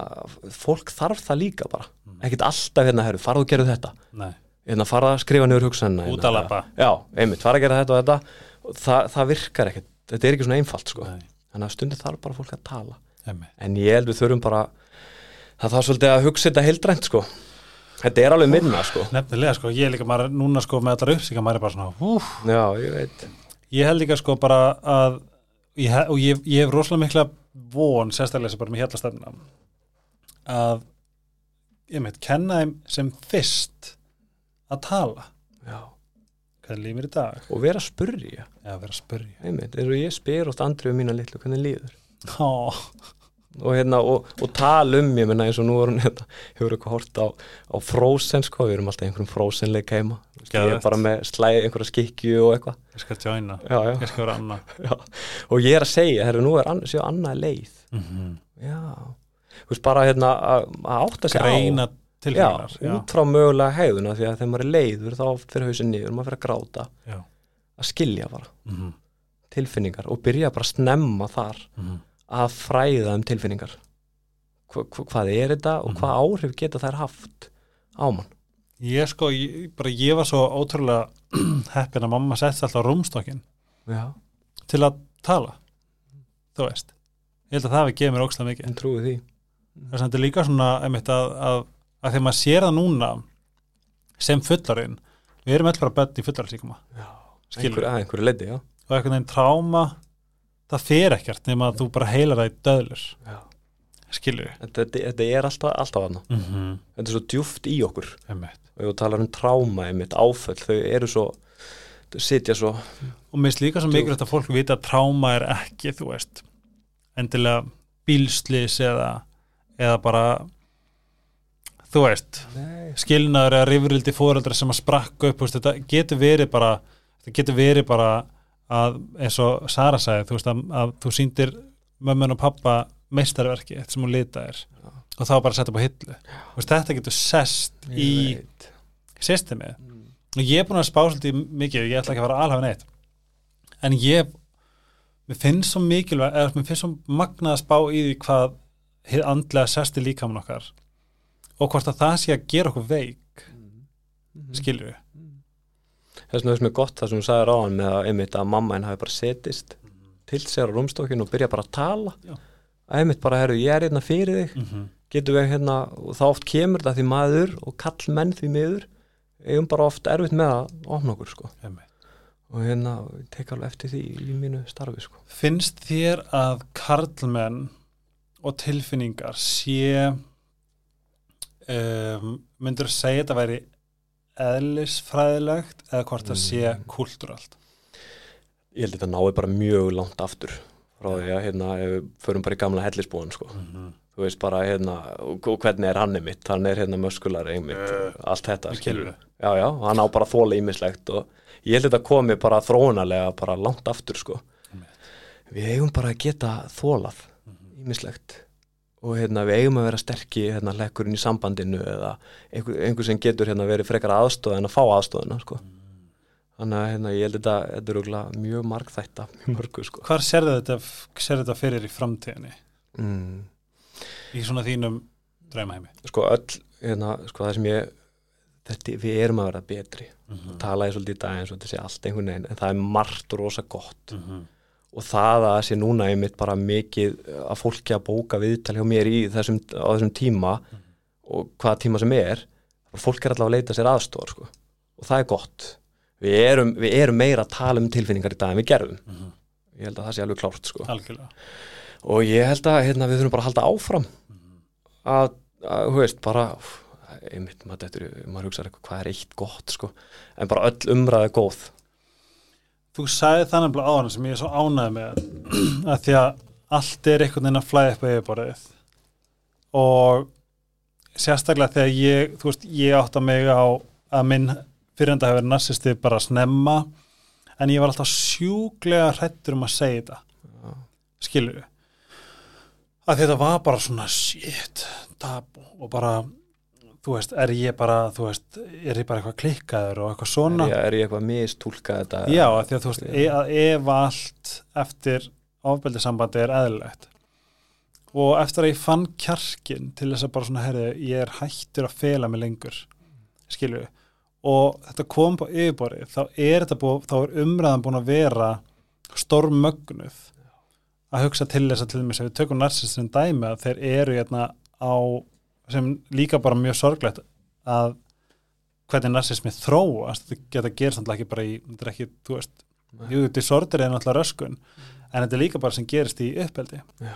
fólk þarf það líka bara. Ekkert alltaf hérna, farðu og gerðu þetta. Nei, hérna, fara að skrifa niður hugsanina út hérna. að lappa já, einmitt, fara að gera þetta og þetta og það, það virkar ekkert, þetta er ekki svona einfalt sko. Þannig að stundir þarf bara fólk að tala einmitt. en ég held við þurfum bara það þarf svolítið að hugsa þetta heildrænt sko. þetta er alveg minna sko. Nefnilega, sko, ég er líka maður núna sko með allar uppsíka, maður er bara svona úf, já, ég veit ég held líka sko bara að ég, og ég, ég hef rosalega mikla von, sérstaklega sem bara með hjallastefna að ég meit, kenna þeim sem fyrst að tala. Já, hvernig lífið er í dag? Og vera að spurja. Já, vera að spurja. Einmitt, eins og ég spyr oft andrið um mína litlu hvernig líður. Ó, og, hérna, og, og tala um, ég menna eins og nú er hún hérna, hefur eitthvað hort á, á Frozen sko, við erum alltaf einhverjum Frozen leik heima ég er bara með slæði einhverja skikju og eitthvað. Ég skal já, Ég skal vera Anna. Já. og ég er að segja, herru, nú er an, séu annað leið. Mm já, þú veist bara hérna að átta sig Greina á tilfinningar já, út frá mögulega hegðuna því að þegar maður er leiður þá fyrir hausin niður, maður fyrir að gráta. Já. að skilja bara Mhm, tilfinningar og byrja bara að snemma þar mhm. að fræða um tilfinningar. Hva, hva, hvað er þetta og Mhm. hvað áhrif geta þær haft á mann? Ég sko, ég, bara ég var svo ótrúlega heppin að mamma sett alltaf rúmstokkin já, til að tala þú veist. Ég held að það hefði gefið mér ókslega mikið. En trúi því. Þess að þetta er líka svona einmitt að, að, að þegar maður sér það núna sem fullarinn við erum bara börn í fullarinsíkuma skilur. einhver, einhverju leiti, já, og einhvern veginn tráma það fer ekkert nema að þú bara heilar það í döðlur. Skilur. Þetta, þetta, þetta er alltaf, alltaf hana mm -hmm. þetta er svo djúft í okkur. Einmitt. Og ég talar um tráma, einmitt, áföll þau eru svo, þau sitja svo. Og mér finnst líka svo mikilvægt að fólk vita að tráma er ekki, þú veist endilega bílslis eða, eða bara þú veist Nei. skilnaður eða rifrildi fóreldra sem að sprakka upp, veist, þetta getur verið bara þetta getur verið bara að eins og Sara sagði, þú veist að, að þú sýndir mömmun og pappa meistarverki, þetta sem hún lita er Já. og þá bara setja upp á hillu veist, þetta getur sest í Ég veit. systemið Mm. og ég er búin að spá svolítið mikið ég ætla ekki að fara alhafa neitt en ég mér finnst svo mikilvæg eða mér finnst svo magnað að spá í því hvað andlega sesti líkamann okkar og hvort að það sé að gera okkur veik Mhm. skilju þess vegna er mér gott það sem þú sagði ráðan með að, einmitt, að mamma henn hafi bara setist til sér á rúmstokkin og byrja bara að tala Já. að einmitt bara, herru, ég er hérna fyrir þig mm -hmm. getum við hérna, og þá oft kemur það því maður og kall menn því miður eigum bara oft erfitt með að opna okkur sko. og hérna, ég tek alveg eftir því í mínu starfi sko. finnst þér að karlmenn og tilfinningar sé um, myndur að segja þetta væri eðlisfræðilegt eða hvort það sé Mm. kultúralt ég held að þetta nái bara mjög langt aftur frá því að hérna, förum bara í gamla hellisbúin sko. mm -hmm. þú veist bara hérna, og, hvernig er hann einmitt hann er hérna möskular einmitt Eh, allt þetta, skilurðu? já, já, hann á bara þóla ímislegt og ég held að þetta komi bara þróunarlega bara langt aftur sko. við eigum bara að geta þólað ímislegt og hérna, við eigum að vera sterki hérna, lekkurinn í sambandinu eða einhver, einhver sem getur hérna, verið frekar aðstóð en að fá aðstóðina sko. þannig að hérna, ég held að þetta, þetta er mjög margþætta sko. Hvar sérðu þetta, sérðu þetta fyrir í framtíðinni mm. í svona þínum draumaheimi sko öll hérna, sko, það sem ég þetta, við erum að vera betri mm -hmm. tala ég svolítið í dag eins og þetta sé allt einhvern veginn en það er margt og rosa gott mm -hmm. Og það að sé núna einmitt bara mikið að fólki að bóka viðtal hjá mér í þessum, á þessum tíma og hvaða tíma sem er fólk er allavega að leita sér aðstóðar sko. og það er gott. Við erum, við erum meira að tala um tilfinningar í dag en við gerðum. Ég held að það sé alveg klárt sko. og ég held að hérna, við þurfum bara að halda áfram. Að, að þú veist, bara einmitt, maður, maður hugsa hvað er eitt gott sko. en bara öll umræði er góð Þú sagði það nefnilega áður sem ég er svo ánæði með að því að allt er einhvern veginn að flæða upp á yfirborðið. Og sérstaklega þegar ég, þú veist, ég átta mig á að minn fyrirhanda hefur verið narsisti bara snemma en ég var alltaf sjúglega hrættur um að segja þetta. Skilur við að þetta var bara svona shit, tabu og bara þú veist, er ég bara, þú veist er ég bara eitthvað klikkaður og eitthvað svona? Er ég, er ég eitthvað mistúlka þetta? Já, því að þú veist, e að ef allt eftir ofbeldisambandi er eðlilegt og eftir að ég fann kjarkin til þess að bara svona, herri, ég er hættur að fela mig lengur, skilju og þetta kom på yfirborði þá er þetta búið, þá er umræðan búin að vera stormögnuð að hugsa til þess að til dæmis ef við tökum narsistin dæmi að þeir eru hérna á, sem líka bara mjög sorglegt að hvernig narsismi þróast, þetta geta gerst náttúrulega ekki bara í, þetta er ekki, þú veist jú, disorder er náttúrulega röskun en þetta er líka bara sem gerist í uppeldi Já.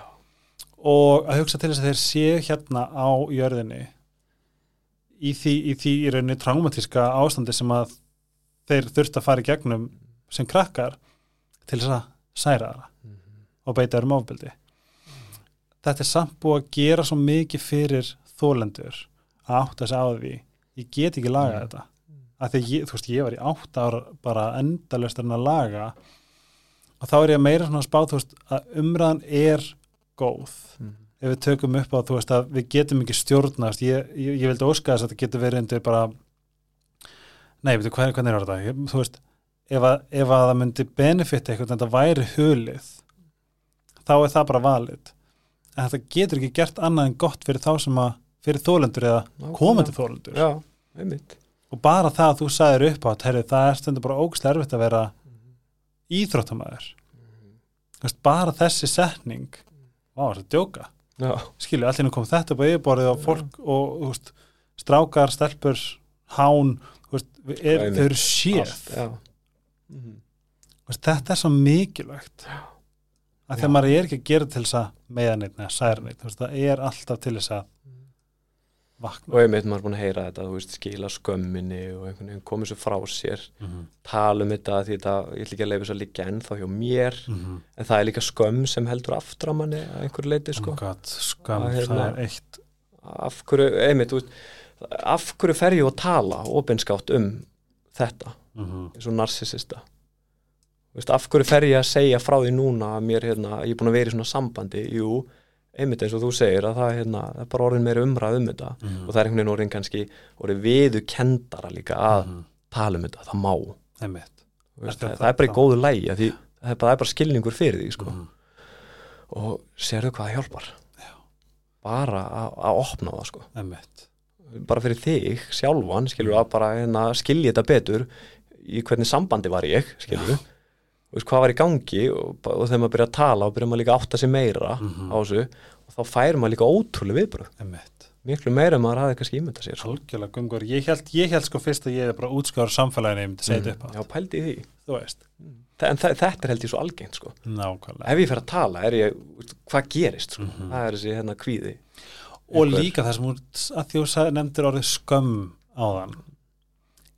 og að hugsa til þess að þeir séu hérna á jörðinni í því í, því í rauninni traumatíska ástandi sem að þeir þurft að fara í gegnum sem krakkar til þess að særa það og beita um ofbeldi. Þetta er samt búið að gera svo mikið fyrir þólendur að átta sig á því ég get ekki lagað Mm. þetta að því að ég, þú veist, ég var í átt ára bara endalust að laga og þá er ég meira svona að spá þú veist, að umræðan er góð Mhm. ef við tökum upp á þú veist að við getum ekki stjórnast ég, ég, ég vildi óska þess að þetta getur verið undir bara nei, veitu, hvernig er þetta þú veist, ef að, ef að það myndi benefit eitthvað en þetta væri hulið þá er það bara valið en þetta getur ekki gert annað en gott fyrir þá sem að fyrir þólendur eða Nákvæmlega. komandi þólendur Já, einmitt. Og bara það að þú sagðir upp á herri, það er stundur bara ógstlega erfitt að vera íþróttamæður Þú veist, bara þessi setning vá, þetta djóka. Já, skilju, allir nú kom þetta upp á yfirborðið og fólk og þú veist, strákar, stelpur hán, þú veist, er, þau eru séð. Já. Mhm. Þú veist, þetta er svo mikilvægt. Að Já. þegar maður er ekki að gera til þess að meða neitt neða særa neitt, þú veist, það er alltaf til þess að vakna. Og einmitt maður er búin að heyra þetta, þú veist, skila skömminni og einhvern veginn komið svo frá sér. Mm tala um þetta því þetta, ég ætla ekki að leifa að liggja ennþá hjá mér -hmm. en það er líka skömm sem heldur aftur á manni að einhverju leiti, sko. Oh God, skam, Það er það hérna- er eitt. af hverju, einmitt, þú veist af hverju fer ég að tala opinskátt um þetta, mm eins og narsisista veist, af hverju fer ég að segja frá því núna að mér, hérna, ég er búin að vera í svona sambandi? Jú, einmitt eins og þú segir að það, hérna, er bara orðin meira umræð um þetta -hmm. og það er einhvern veginn orðin kannski orðin viðu kendara líka að Mhm. tala um þetta, það má er það, það er bara í góðu lægi því það er bara, bara skilningur fyrir því sko. Mhm. og sérðu hvað það hjálpar bara að- opna það sko. bara fyrir þig sjálfan skilur að bara hérna, skilja þetta betur í hvernig sambandi var ég skilur veist, hvað var í gangi og, og þegar maður byrja að tala og byrja maður líka að átta sig meira Mhm. á þessu og þá fær maður líka ótrúlega viðbröð miklu meira en maður hafði kannski ímynda sér sko. algjörlega gungur, ég held, ég held sko fyrst að ég er bara útskáður samfélaginu, ég myndi segja Mm. þetta upp á já, pældi því veist, Þa- en þa- þetta er held ég svo algengt sko. nákvæmlega ef ég fer að tala, er ég, hvað gerist sko? Mhm. það er þessi hérna kvíði og Eitthvað. líka það sem að þú nefndir orðið skömm á þann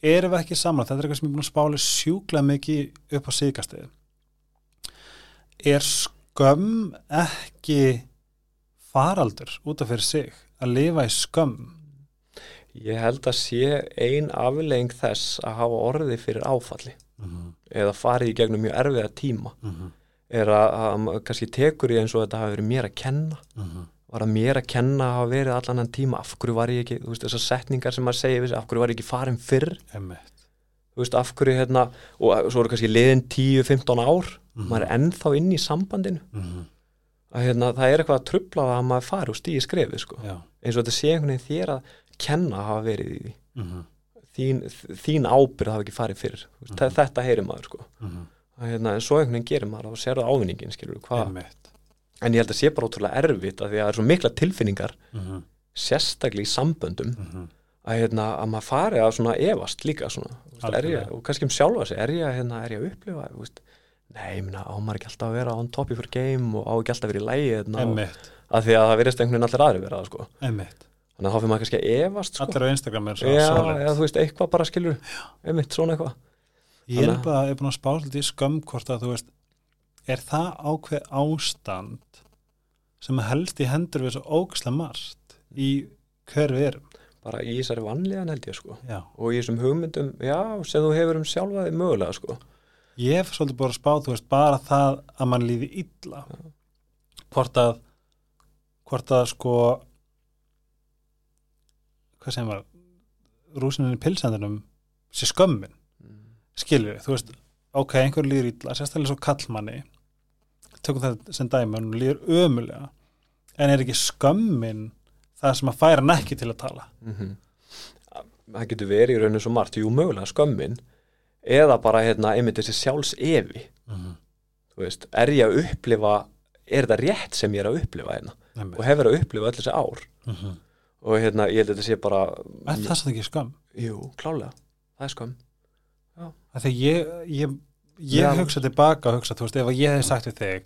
erum við ekki saman, þetta er eitthvað sem ég er búin að spála sjúklega mikið upp á síðkastið. Er skömm ekki faraldur út af fyrir sig að lifa í skömm? Ég held að sé ein aflegging þess að hafa orði fyrir áfalli mm -hmm. eða farið í gegnum mjög erfiða tíma er að, að kannski tekur í eins og þetta hafi verið mér að kenna var að mér að kenna að hafa verið allan enn tíma af hverju var ég ekki, þú veist, þessar setningar sem maður sig, af hverju var ég ekki farin fyrr einmitt þú veist, af hverju hérna og svo eru kannski liðin 10-15 ár Mhm. maður er ennþá inn í sambandinu mm -hmm. að hérna, það er eitthvað að trubla það að maður fari og stíði skrefið sko. eins og þetta sé einhvern veginn þér að kenna að hafa verið í því mm -hmm. þín, þín ábyrð hafa ekki farið fyrir mm Mhm. -hmm. þetta heyrir maður sko. Mm að, hérna, en svo einhvern veginn gerir maður og sérðu ávinningin skilur, en ég held að sé bara ótrúlega erfitt að því að það er svo mikla tilfinningar mm -hmm. sérstaklega í samböndum Mm -hmm. að, hérna, að maður fari að svona efast líka svona, veist, ég, og kannski um sjálfa sig er ég, hérna, er ég að upplifa veist, nei, ég meina, á maður ekki alltaf að vera on top of your game og á ekki alltaf að vera í lægi hérna, að því að það verðist einhvern veginn allir aðri vera sko. þannig að þá fyrir maður kannski að efast sko. allir á Instagram er svo já, eða þú veist, eitthvað bara skilur einmitt svona eitthvað Ég er bara, er búin að spá svolítið í skömm hvort að þú veist, er það ákveð ástand sem helst í hendur við svo ógislega margt í hver við erum. bara í þessari vanlíðan held ég sko Já. og í þessum hugmyndum, já, sem þú hefur um sjálfa þig mögulega sko Ég hef svolítið bara að spá, þú veist, bara það að mann líði illa. Hvort að, hvort að sko, hvað sem var, rúsinin í pilsendunum sé skömmin. skilur þú veist, ok, einhver líður illa sérstaklega svo kallmanni tökum þetta sem dæmi, hann líður ömulega en er ekki skömmin það sem að færa hann ekki til að tala? Mm það getur verið í rauninu svo margt, jú mögulega skömmin eða bara hérna einmitt þessi sjálfs evi mm -hmm. veist, er ég að upplifa er þetta rétt sem ég er að upplifa hérna? Og hefur að upplifa öll þessi ár. Mm -hmm. og hérna, ég held að þetta sé bara er það sem ekki skömm? jú, klálega, það er skömm. Að þegar ég, ég, ég Já. hugsa tilbaka og hugsa, þú veist, ef að ég hef sagt við þig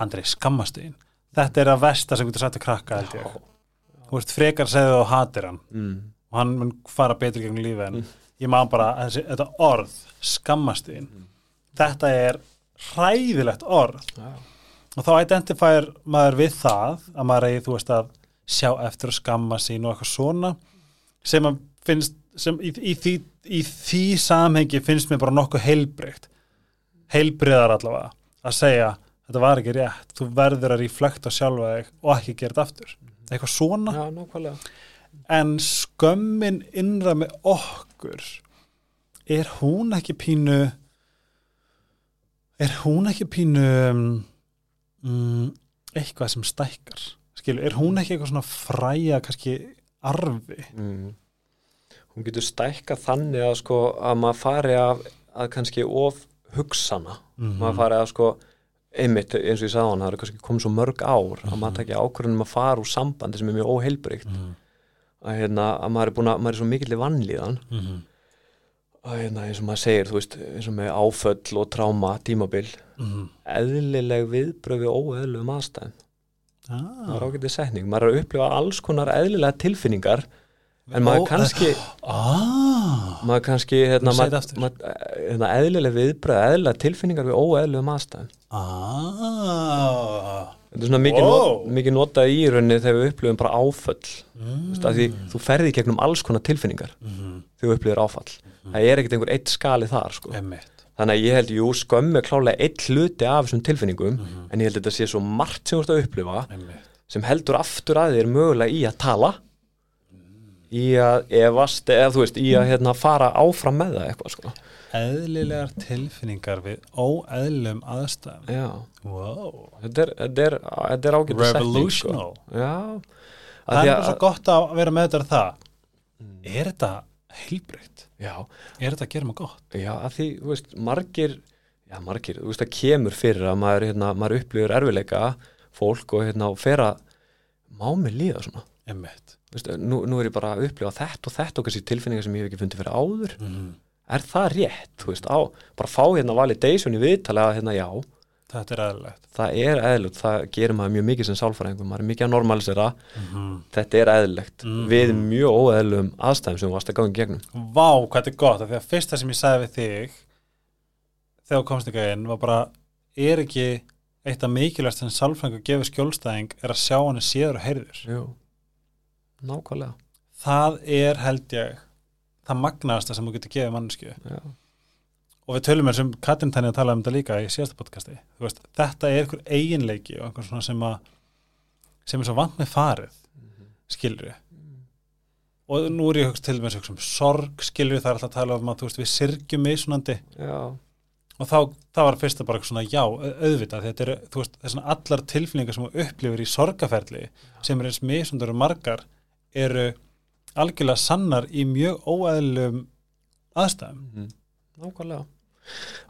Andri, skammastu þín þetta er að versta sem getur sagt að krakka held ég þú veist, frekar segðu og hatir hann mm. og hann mun fara betur gegn lífi en Mm. ég maður bara, þessi, þetta orð skammast þín, þetta er hræðilegt orð Já. og þá identifæir maður við það að maður eigi, þú veist, að sjá eftir og skamma sín og eitthvað svona sem að finnst sem í, í, því, í því samhengi finnst mér bara nokkuð heilbreykt heilbreyðar allavega að segja, þetta var ekki rétt þú verður að reflekta sjálfa þig og ekki gera þetta aftur, eitthvað svona. Já, nákvæmlega. En skömmin innra með okkur er hún ekki pínu er hún ekki pínu mm, eitthvað sem stækkar? Skilu, er hún ekki eitthvað svona fræja kannski arfi? Mm. Hún getur stækka þannig að sko að maður fari að, að kannski of hugsana Mhm. maður fari að sko einmitt eins og ég sagði hann, það er kannski komið svo mörg ár að maður takja ákvörðunum að fara úr sambandi sem er mjög óheilbrygt Mhm. að, hérna, að maður er búin að, maður er svo mikill í vannlíðan Mhm. að hérna, eins og maður segir, þú veist, eins og með áföll og tráma, tímabil Mhm. eðlileg viðbröfi óeðlum aðstæðum það er ah. ágætið setning, maður er að upplifa alls konar eðlilega tilfinningar en maður Ó, kannski ah. maður kannski hérna, maður, hérna, eðlileg viðbröð eðlilega tilfinningar við óeðlum aðstæðum ah. þetta er svona mikið, Wow. not, mikið notað í rauninni þegar við upplifum bara áföll mm. veist, því, þú ferði gegnum alls konar tilfinningar Mhm. þegar þú upplifir áfall það er ekkert einhver eitt skali þar sko. Þannig að ég held, jú, skömmu klálega eitt hluti af þessum tilfinningum Mhm. en ég held að þetta sé svo margt sem þú ert að upplifa Einmitt. sem heldur aftur að þér mögulega í að tala í að efast eða þú veist, í að hérna, fara áfram með það eitthvað sko. eðlilegar tilfinningar við óeðlum aðstæðum Já, wow. þetta er, þetta er, þetta er ágætið setning sko. revolutional Já, það er bara svo gott að vera með þetta það Mm. er þetta heilbreytt já, er þetta að gera maður gott já, að því, þú veist, margir já, margir, þú veist, það kemur fyrir að maður, hérna, maður upplifur erfileika fólk og hérna, fer að má mig líða svona Einmitt. Veist, nú, nú er ég bara að upplifa þetta og þetta og kannski tilfinningar sem ég hef ekki fundið fyrir áður. Mm. er það rétt, þú veist, á bara fá hérna validation í viðtali að hérna já. Þetta er eðlilegt. Það er eðlilegt, það gerir maður mjög mikið sem sálfræðingum, maður er mikið að normalisera. Mm þetta er eðlilegt, Mhm. við mjög óeðlum aðstæðum sem við varst að ganga í gegnum. Vá, hvað þetta er gott af því að fyrsta sem ég sagði við þig þegar komst ekki inn var bara er ekki eitt af mikilvægt sem sálfræðingur gefur skjólstæðing er að sjá hann er séður og heyrður? Jú, nákvæmlega. Það er held ég það magnaðasta sem þú getur gefið mannesku já. og við tölum eins um Katrin Tæni að tala um þetta líka í síðasta podcasti. Veist, þetta er einhver eiginleiki og einhver svona sem að sem er svo vant með farið skilur og nú er ég hugst til með um sorg skilur það er alltaf að tala um að þú veist, við syrgjum mismunandi. Já, og þá, það var fyrst að bara svona já, au- auðvitað, þetta eru, þú veist, þessna allar tilfinningar sem þú upplifir í sorgaferli sem er eins mismundur og margar eru algjörlega sannar í mjög óæðlum aðstæðum mhm. nákvæmlega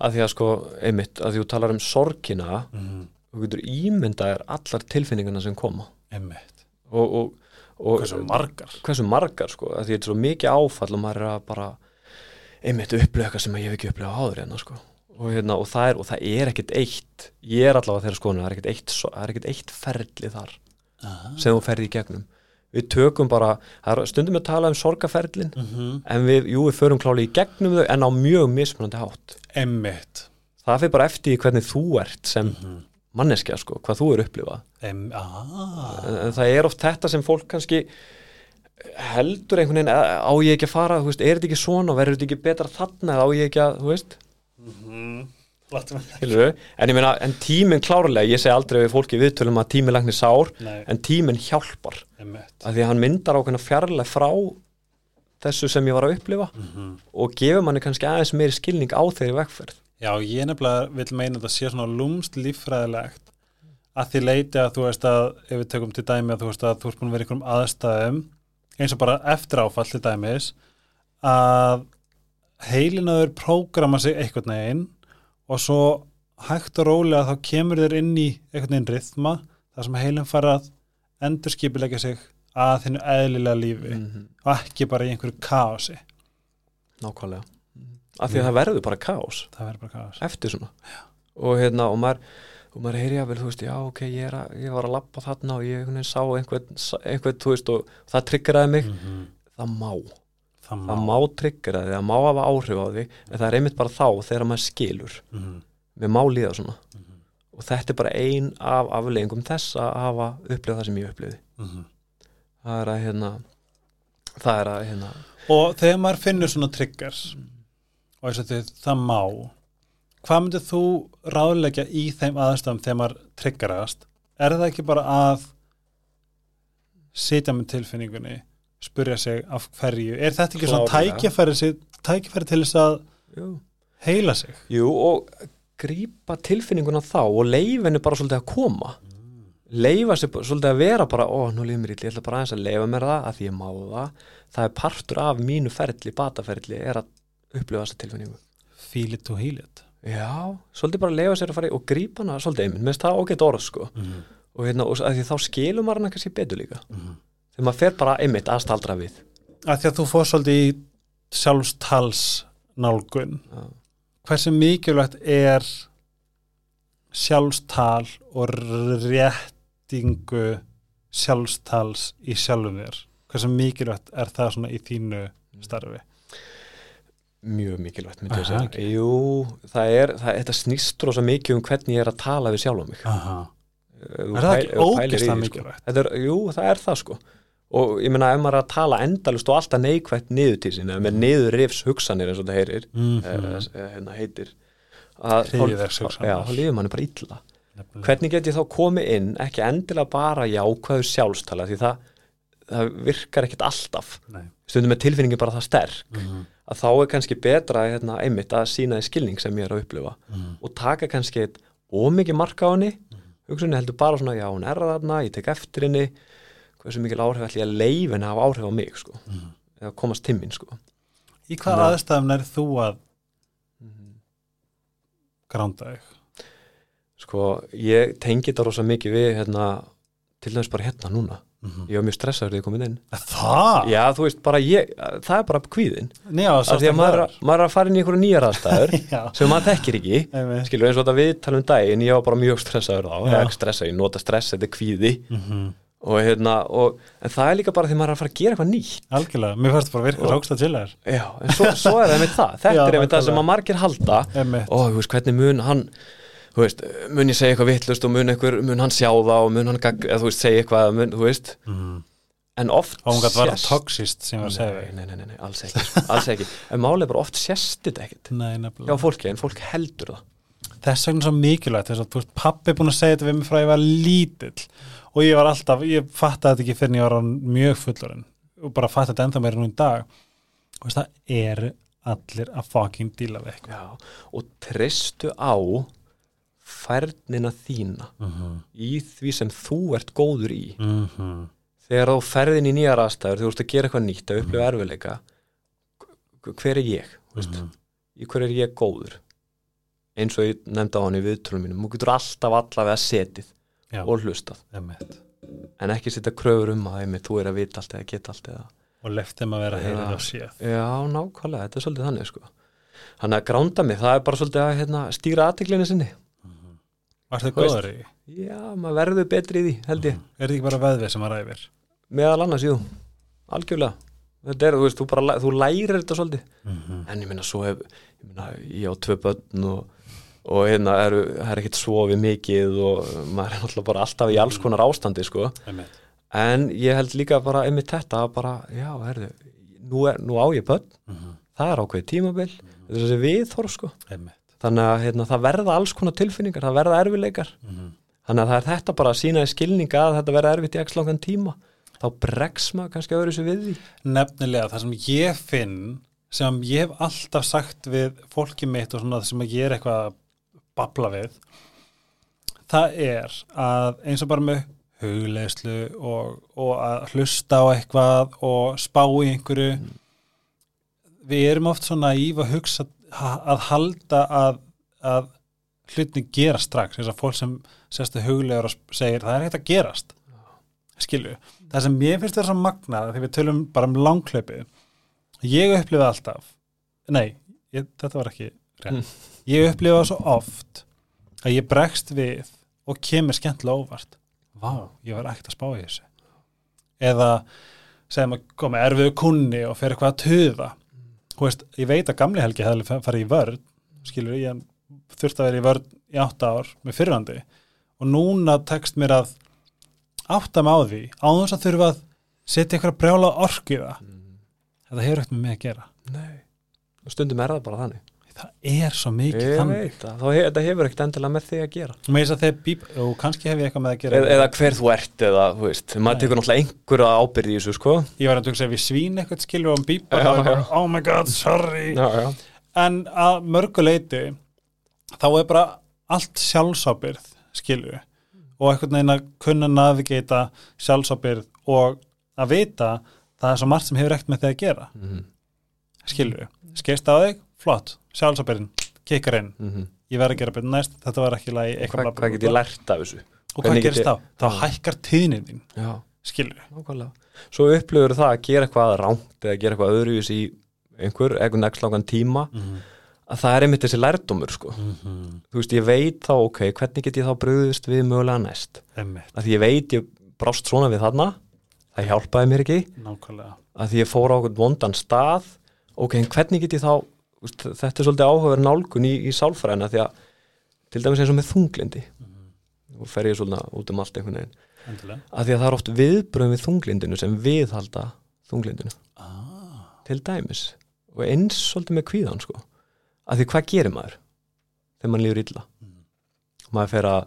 að því að sko, einmitt, að því þú talar um sorgina mm. þú getur ímyndaðir allar tilfinningarna sem koma Einmitt. og, og, og Hversu margar hversu margar sko, að því þetta er svo mikið áfall og maður er að bara einmitt upplifa eitthvað sem ég hef ekki upplifað áður hérna sko og, hérna, og, það er, og það er ekkit eitt ég er allavega þeirra skoðinu, það er ekkit eitt, eitt ferli þar Aha. sem þú ferði í gegnum við tökum bara, stundum að tala um sorgaferlin Mm -hmm. en við, jú, við förum kláli í gegnum þau en á mjög mismunandi hátt Einmitt það fyrir bara eftir hvernig þú ert sem Mhm. manneskja sko, hvað þú er upplifað Em, ah. en, en það er oft þetta sem fólk kannski heldur einhvern veginn "Á- ég ekki að fara, þú veist, er þetta ekki svona verður þetta ekki betra þarna, á ég ekki að þú veist, mm -hmm. skilur en ég meina, en tíminn klárlega ég segi aldrei við fólki viðtölum að tíminn læknir sár Nei, en tíminn hjálpar af því að hann myndar ákveðna fjarlæg frá þessu sem ég var að upplifa mm og gefur manni kannski aðeins meiri skilning á þeirri vegferð. Já, ég nefnilega vil meina að þetta sé svona lúmst líffræðilegt að því leiti að þú veist að ef við tökum til dæmi að þú veist að þú ert búin að vera í einhverjum aðstæðum eins og bara eftir áfall til dæmis að heilinaður prógrama sig einhvern veginn og svo hægt og rólega þá kemur þér inn í einhvern veginn rithma þar sem heilin fara að endurskipilegja sig að þinnu eðlilega lífi -hmm. og ekki bara í einhverju kaosi. Nákvæmlega. Af því að það verður bara það verður bara kaos. Eftir svona. Og hérna og maður og maður heyri að vel, þú veist, já ok, ég, að, ég var að lappa þarna og ég sá einhvern, einhvern þú veist, og það triggeraði mig. Mm -hmm. það má. Það má, má tryggra því, það má hafa áhrif á því en það er einmitt bara þá þegar maður skilur. Mhm, mér má líða svona og þetta er bara ein af afleggingum þess að hafa upplifað það sem ég upplifi mhm. það er að hérna það er að hérna og þegar maður finnur svona triggers og þess að þið, það má hvað myndir þú ráðleggja í þeim aðstæðum þegar maður triggerast? Er það ekki bara að sitja með tilfinningunni spurja sig af hverju? Er þetta ekki svona Klárlega. tækifæri, tækifæri til þess að jú, heila sig? Jú og grípa tilfinninguna þá og leifinu bara svolítið að koma. Leifa sér svolítið að vera bara ó, nú líður mér illa, ég ætla bara aðeins að leifa mér það að því ég má það, það er partur af mínu ferli, bataferli, er að upplifa þessa tilfinningu. Feel it to heal it. Já, svolítið bara leifa sér að fara í og grípa hana svolítið einmitt, mér finnst það ágætt orð sko. Mm og, hérna, og því þá skilur maður hana kannski betur líka. -hmm. þegar maður fer bara einmitt að staldra við. Að því að þú fór svolítið í sjálfstals nálgun. Já, hversu mikilvægt er sjálfstal og réttingu sjálfstals í sjálfum þér? Hversu mikilvægt er það svona í þínu starfi? Mjög mikilvægt myndi ég Aha, segja. ok. jú, það er, það, þetta snýst rosa mikið um hvernig ég er að tala við sjálf mig. Aha. Þú Er það ekki í ógeðslega því, mikilvægt? Er, jú, það er það sko og ég meina ef maður er að tala endalust og alltaf neikvægt niður til sín eða með niður rifs hugsanir eins og það heyrir mm mm. hérna heitir að þá- Hryðjuverkshugsanir. já, þá líður manni bara illa -hmm. hvernig get ég þá komið inn ekki endilega bara jákvæður sjálfstala því það, það virkar ekkit alltaf Nei. stundum er tilfinningin bara það sterk mm að þá er kannski betra hérna, einmitt að sína því skilning sem ég er að upplifa -hmm. og taka kannski eitt ómikið marka á henni hugsunni heldur bara svona, já hún er þarna ég tek eftir henni hversu mikil áhrif ætli ég að leif henni að hafa áhrif á mig sko. eða komast til mín sko. í hvað aðstæðum er þú að gránda þig? Sko, ég tengi þetta rosa mikið við hérna, til dæmis bara hérna núna. Mm ég var mjög stressaður þegar ég komið inn. Það? já, þú veist, bara ég, það er bara kvíðin Já, af því að maður, að- maður er að fara inn í einhverju nýjar aðstæður sem maður þekkir ekki. Skilur eins og þetta við talum daginn, ég var bara mjög stressaður þá, stressaður, ég nota stress, þetta er kvíði. Mhm. Og hérna, og, en það er líka bara því maður er að fara að gera eitthvað nýtt. Algjörlega, mér fannst bara virka Og- rákst að til þér já, en svo, svo er það einmitt það. Þetta Já, er einmitt það sem að margir halda. Einmitt. og þú veist, hvernig mun hann þú veist, mun ég segja eitthvað vittlust og mun, einhver, mun hann sjá það og mun hann eða, þú veist, segja eitthvað, mun, þú veist. Mhm. en oft og hún gætt var sést- toxist sem ég var að segja. Nei, nei, nei, nei, alls ekki, alls ekki. En málið er bara oft þetta ekkit nefnilega. fólki, en fólk heldur það. Þess vegna svo mikilvægt þess að pappi er búin að segja þetta við mig frá að ég var lítill og ég var alltaf, ég fattaði þetta ekki fyrir en ég var mjög fullorinn og bara fattaði þetta ennþá meira nú í dag. Og veist, það eru allir að fucking díla við eitthvað. Og treystu á færnina þína mm -hmm. í því sem þú ert góður í. Mm -hmm. þegar þú ferðin í nýjar aðstæður þú ert að gera eitthvað nýtt, að upplifa erfileika h- hver er ég mm Mhm. í hver er ég góður? Eins og ég nefndi á hann í viðtölum mínum. Þú getur alltaf allavega setið Já, og hlustað, einmitt. en ekki setja kröfur um að einmitt, þú er að vita allt eða geta allt eða og leftum að vera Já. heyrið og séð já, nákvæmlega, þetta er svolítið þannig sko. þannig að gránda mig, það er bara svolítið að hérna, stýra aðteklinni sinni Varstu Þú veist. góður í? já, maður verður betri í því, held ég Er þetta ekki bara veðvið sem að ræfir? meðal annars, jú, algjörlega þetta er, þú veist, þú, bara, þú lærir þetta svolítið Mm -hmm. en ég minna svo hef ég, meina, ég á tvö börn og, og hérna það er ekkert sofið mikið og maður er náttúrulega bara alltaf í alls konar ástandi sko. Einmitt. en ég held líka bara einmitt þetta að bara, já, herðu nú, er, nú á ég börn, Mm það er ákveðið tímabil. Þetta er þessi viðhorf sko. Einmitt. þannig að hérna, það verða alls konar tilfinningar það verða erfileikar Mm þannig að það er þetta bara að sína í skilninga að þetta verða erfitt í ekki langan tíma. Þá bregst maður kannski öðru sér við því. Nefnilega, það sem ég finn sem ég hef alltaf sagt við fólki mitt og svona sem að ég er eitthvað að babla við. Það er að eins og bara með hugleðslu og, og að hlusta á eitthvað og spá í einhverju við erum oft svona íf að hugsa að halda að, að hlutin gera strax eins og fólk sem sérstu huglegur og segir það er ekkert að gerast. Skilju, það sem ég finnst þetta svo magnað þegar við tölum bara um langklöpi ég upplifa alltaf nei, ég, þetta var ekki rétt. ég upplifa svo oft að ég bregst við og kemur skemmtilega óvart. Vá, ég var ekkert að spá í þessu. Eða segjum að koma erfiðu kunni og fer eitthvað að tuða. Þú veist, ég veit að gamli helgi hefði farið í vörð skilur ég þurfti að vera í vörð í átta ár með fyrrandi og núna tekst mér að átta mig á því á þess að þurfa að setja eitthvað brjála orku í það. Þetta hefur ekkert með mig að gera. Nei, og stundum er það bara þannig það er svo mikið Ég þannig. veit það, þetta hefur ekkert endilega með þig að gera. Með að bíp, og kannski hef ég eitthvað með að gera. Eða, eða hver þú ert eða, þú veist, maður tekur náttúrulega einhverja ábyrði í þessu, sko. Ég var að hugsa ef ég svín eitthvað skilur og bíp Já, þá er bara, oh my god, sorry. Já, já, en að mörgu leiti þá er bara allt sjálfsábyrð skilur og einhvern veginn að kunna navigata sjálfsábyrð og að vita það er svo margt sem hefur ekkert með þig að gera. Mhm, skilur skeist á þig, flott, sjálfsábyrðin kikkar inn, mhm. Ég verð að gera betur næst. Þetta var ekki lagi eitthvað Hvað, get ég lært af þessu? og hvað gerist þá? þá hækkar tíðnin þín, skilur nákvæmlega. Svo upplifur það að gera eitthvað rámt eða gera eitthvað öðruvís í einhver, einhvern next langan tíma mm -hmm. að það er einmitt þessi lærdómur, sko. Þú veist, ég veit þá, ok, hvernig get ég þá brugðist við mögulega næst? Emmitt, að því ég veit, ég brást svona við þarna. Það hjálpaði mér ekki. Nákvæmlega. Að því ég fór á okkur vondan stað. Ok, hvernig get ég þá þetta er svolítið áhugaverð nálgun í, í sálfræðina því að til dæmis eins og með þunglindi og fer ég svolítið út um allt einhvern veginn. Endilega. Að því að það er oft viðbröðum við þunglindinu sem viðhalda þunglindinu. Ah. til dæmis. Og eins svolítið með kvíðan sko. Að því hvað gerir maður þegar maður líður illa? Mhm. maður fer að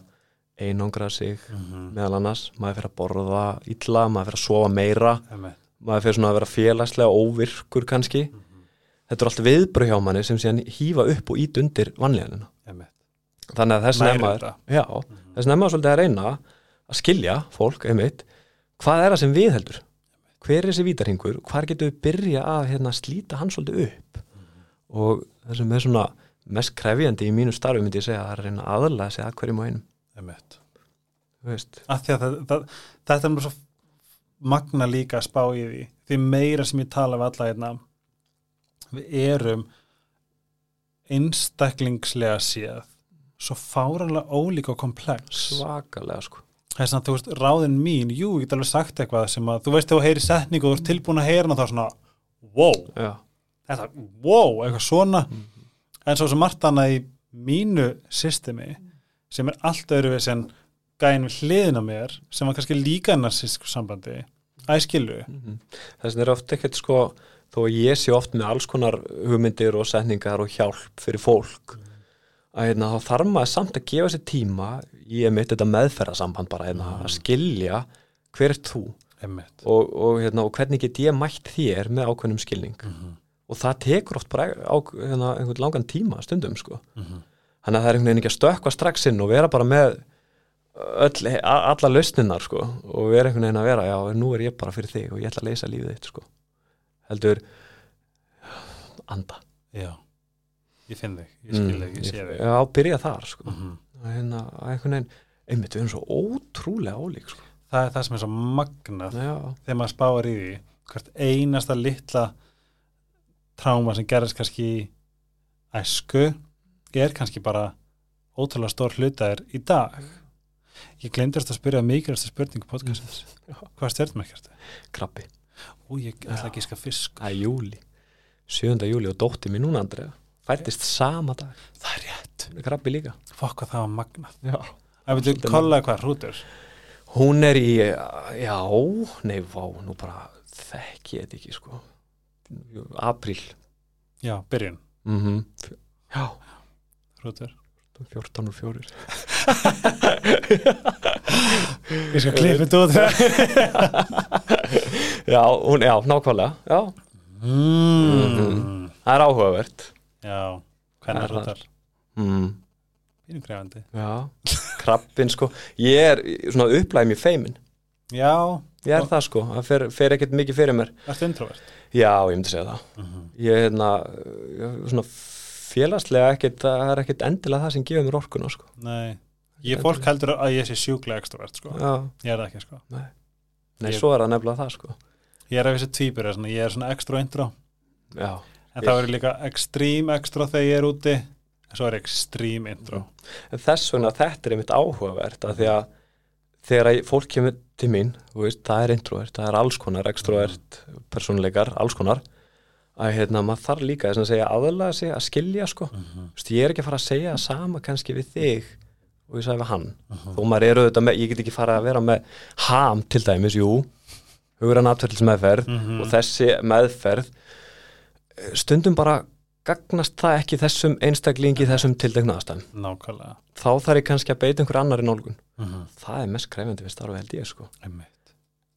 einangra sig mm meðal annars, maður fer að borða illa, maður fer að sofa meira. Emmitt maður fer svona að vera félagslega óvirkur kannski þetta er allt viðbröð hjá manni sem síðan hýfa upp og ít undir vanlíðanina. Þannig að þess þetta. já, þess er maður svolítið að reyna að skilja fólk, einmitt hvað er það sem viðheldur hver er þessi vítarhingur, hvar getur við byrja að hérna, slíta hann svolítið upp? Og það sem er svona mest krefjandi í mínu starfi myndi ég segja að það er að reyna að hverjum og einum. Þetta er mér svo magna líka að spá í því. Því meira sem ég tala við alla hérna við erum einstaklingslega séð svo fáranlega ólíka og komplex. Svakalega sko. Þess að þú veist, ráðin mín, jú, ég get alveg sagt eitthvað sem að, þú veist, þegar þú heyri setningu og þú ert tilbúin að heyra hana þá svona, wow. Já, þetta, wow, eitthvað svona. En svo sem margt annað í mínu systemi sem er allt öðru við sem gæin við hliðin á mér sem var kannski líka narsísku sambandi æskilu, Mhm. þess vegna er oft ekkert sko þó að ég sé oft með alls konar hugmyndir og setningar og hjálp fyrir fólk að hérna, þá þarf maður samt að gefa sér tíma í mitt þetta meðferðasamband bara hérna, að skilja hver er þú. Og, og, hérna, og hvernig get ég mætt þér með ákveðnum skilning. Og það tekur oft bara á hérna, einhvern langan tíma stundum sko. Þannig að það er einhvern veginn ekki að stökkva strax inn og vera bara með öll, alla lausninnar sko og vera einhvern veginn að vera, já, nú er ég bara fyrir þig og ég ætla að leysa lífið þitt sko heldur anda. Já, ég finn þig, ég skil þig, ég sé þig. Já, byrja þar sko. Mhm. að hérna, að einhvern veginn, einmitt, við erum svo ótrúlega ólík sko. Það er það sem er svo magnað já, þegar maður spáir í því hvert einasta litla tráma sem gerðist kannski æsku er kannski bara ótrúlega stór hlutaðir í dag. Ég glemdist að spyrja mikilvægsta spurningu podcastins hvað er stjórnmerkjast? krabbi Ú, ég ætla ekki að ska fisk er júli, 7. júli og dótti mín núna Andrea fættist sama dag, það er rétt, krabbi líka. Fokk hvað það var magnað. Já. Að við Svolítið kollaði hvað hrútur Hún er í, já, nei, vá, nú bara þekki ég þetta ekki, sko. Apríl. já, byrjun, Mm Já, hrútur 14 og 4. ég skal klippa þetta út Já, hún, já, nákvæmlega, já. mm. Það er áhugavert. já, hvernig Það er hrútar Mm. pínu grefandi Já, krabbin, sko. Ég er svona upplæði mér feimin. já, Ég er það, sko. Það fer, fer ekkert mikið fyrir mér. ertu introvert Já, ég myndi segja það. Ég er hérna, svona félagslega ekkert, það er ekkert endilega það sem gefur mér orkuna, sko. nei, ég fólk heldur að ég sé sjúklega extrovert sko, Já, ég er það ekki sko nei, Ég- svo er það nefnilega það, sko. Ég er af tvíbur, svona, ég er svona extra og intro. Já. en er ég líka extreme extra þegar ég er úti en svo er extreme intro. En þess vegna þetta er einmitt áhugavert að því að þegar fólk kemur til mín veist, það er introvert, það er alls konar extrovert, persónuleikar, alls konar að hérna, maður þarf líka að segja aðalega sig að skilja sko. Mhm. Þú veist, ég er ekki að fara að segja það sama kannski við þig og ég sagði við hann. Þó maður eru auðvitað með, ég get ekki fara að vera með ham til dæmis, jú hugurann atverðlis meðferð Mhm. og þessi meðferð stundum bara gagnast það ekki þessum einstaklingi þessum tildegna aðstæðum nákvæmlega. Þá þarf ég kannski að beita einhver annar í nálgun. Mhm. það er mest krefjandi við starfa held ég sko.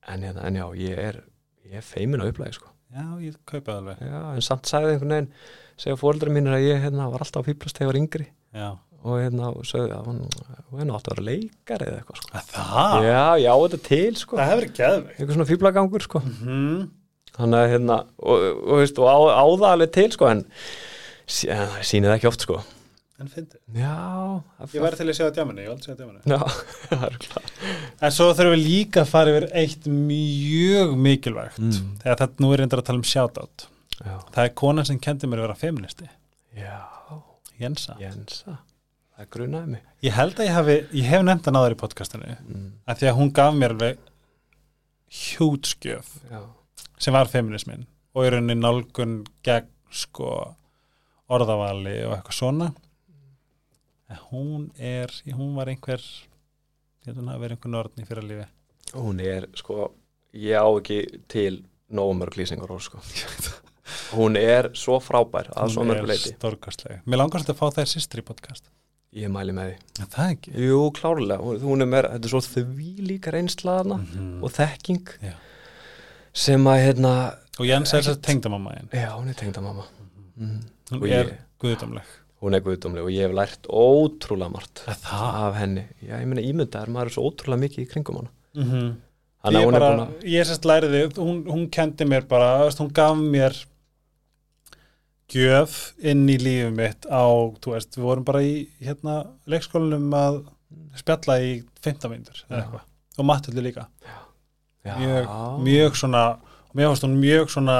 En, hérna, en já, ég er, ég er feimin á upplæði sko. Já, ég kaupa það alveg. Já, en samt sagði einhvern veginn segja fóreldrar mínir að ég hérna, var alltaf á fýblast þegar ég var yngri. Já. Og hérna, sagði að hún er nátt að vera leikar eða eitthvað sko. Að það? já, já, þetta til sko. Það hefur ekki aðveg eitthvað svona fýblagangur sko. Mm. þannig að hérna, og, og, veist, og á, á það alveg til sko, en sí- það ekki oft sko. En fyndi já, ég væri til að sjá djáminu, ég var aldrei sjá djáminu já, það er klart. En svo þurfum við líka að fara yfir eitt mjög mikilvægt Mm. þegar þetta nú er reyndar að tala um já, það er konan sem kendi mér að vera feministi. Já, Jensa. Jensa það grunaði mig. Ég held að ég hafi, ég hef nefnt hann áður í podcastinu mm. að því að hún gaf mér alveg hjútskjöf já, sem var feminismin og í rauninni nálgun gegn sko orðavali og eitthvað svona. En hún er hún var einhver ég held að hún hafi verið einhver nortn í fyrir lífi hún er sko ég á ekki til nógu mörg lýsingar orð sko. Hún er svo frábær að svo hún mörg er leiti stórkastlega mér langar svolítið að fá þær systri í podcast ég mæli með því. Það ekki? Jú, klárlega, hún, hún er með þetta er svo því líka reynslaðana Mhm. og þekking Já. sem að hérna og Jens er þess að tengdamamma einn já, hún er tengda mamma mm. hún Og er guðdómleg. Hún er guðdómleg og ég hef lært ótrúlega margt af henni. Já, ég meina ímyndaður, maður er svo ótrúlega mikið í kringum hana. Mm -hmm. ég, hún er bara, að ég sérst læriði hún, hún kendi mér bara hún gaf mér gjöf inn í lífið mitt á, þú veist, við vorum bara í hérna leikskólanum að spjalla í 15 mínútur eða eitthvað. Og Mattildu líka. Já, mjög, mjög svona mér fannst hún mjög svona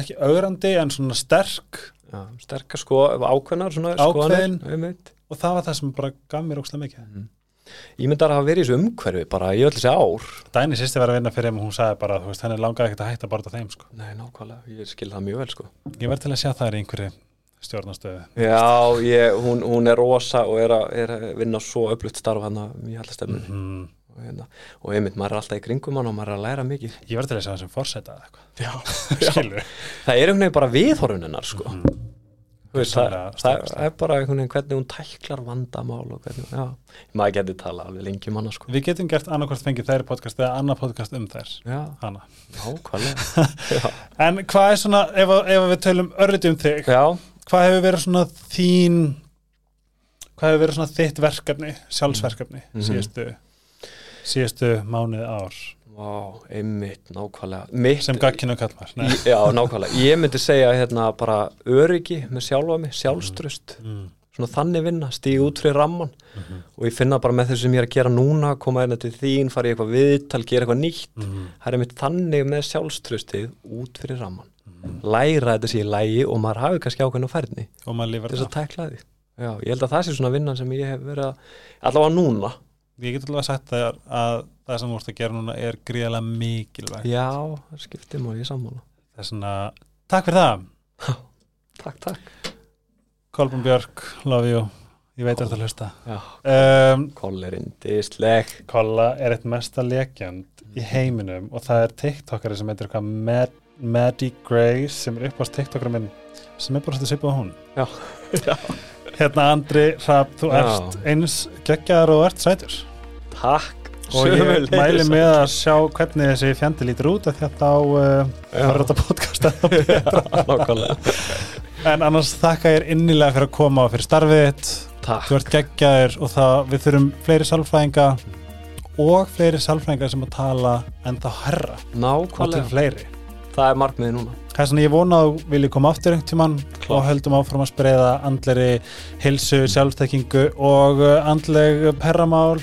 ekki augrandi en svona sterk. Já, sterkar sko, ákveðnar Ákveðin. skoðanir, og það var það sem bara gaf mér ókslega mikið Mhm. Ímyndar að hafa verið í þessu umhverfi bara í öll þessi ár Dæni sýsti var að vinna fyrir þeim og hún sagði bara, veist, henni langaði ekkert að hætta bara á þeim, sko. Nei, nákvæmlega, ég skil það mjög vel sko Ég verð til að sjá það í einhverju stjórnastöðu. Já, ég, hún, hún er rosa og er að, er að vinna svo öflugt starf hann að mjög hella stefnunni Mm. og, hérna, og einmitt, maður er alltaf í kringum hann og maður er að læra mikið Ég verð til að sjá það sem Skilur. það er einhvern veginn bara viðhorfunennar sko Mm. Þú veist, það, það staðfest. er bara hvernig hún tæklar vandamál og hvernig, já, maður geti tala alveg lengi um hana sko. Við getum gert annarkvort fengið þær podcast eða annar podcast um þær. Já, nákvæmlega. En hvað er svona, ef, ef við tölum örlítið um þig, já, hvað hefur verið svona þín, hvað hefur verið svona þitt verkefni, sjálfsverkefni, Mhm. síðustu, síðustu mánuði ár, vá, einmitt, nákvæmlega Mitt, sem gagkinu kallmar. Nei. Í- Já, nákvæmlega. Ég myndi segja hérna bara öryggi með sjálfa mig, sjálfströst, Mm. svona þannig vinna, stíga út fyrir ramman Mhm. og ég finna bara með þessu sem ég er að gera núna, koma hérna til þín, fara í eitthvað viðtal, gera eitthvað nýtt. Mm. Það er mitt þannig með sjálfströstið út fyrir ramman. Læra þetta sér í lægi og maður hafi kannski færni Og maður lifar til þess það. að tækla því. Já, ég held að það sé svona vinnan sem ég hef verið að, allavega núna. Ég get alveg sagt það að það sem þú ert að gera núna er gríðarlega mikilvægt. Já, það skiptir maður í sammála. Það er svona, takk fyrir það. Takk, takk. Kolbjörn Björk, love you. Ég veit að þetta hlusta. Um, kollerinn, disleg. Kolla er eitt mesta lekjand í heiminum og það er tiktokari sem heitir Mad, Maddie Grace sem er upp á tiktokari minn sem er bara svolítið svipað hún. Já, já. Hérna Andri Rapp, þú Já. ert eins geggjaðar og ert sætur. Takk. Og ég mæli með að sjá hvernig þessi fjandi lítur út uh, var þetta podcast ennþá betra. Já, nákvæmlega. En annars þakka ég þér innilega fyrir að koma og fyrir starfið þitt. Takk. Þú ert geggjaður og það, við þurfum fleiri sálfræðinga og fleiri sálfræðinga sem að tala en þá herra og til Nákvæmlega. fleiri. Það er markmiði núna. Það er svona ég vona að þú vilji koma aftur einhvern tímann Klart. og höldum áfram að spreða andleri hilsu, sjálfstekkingu og uh, andleg perramál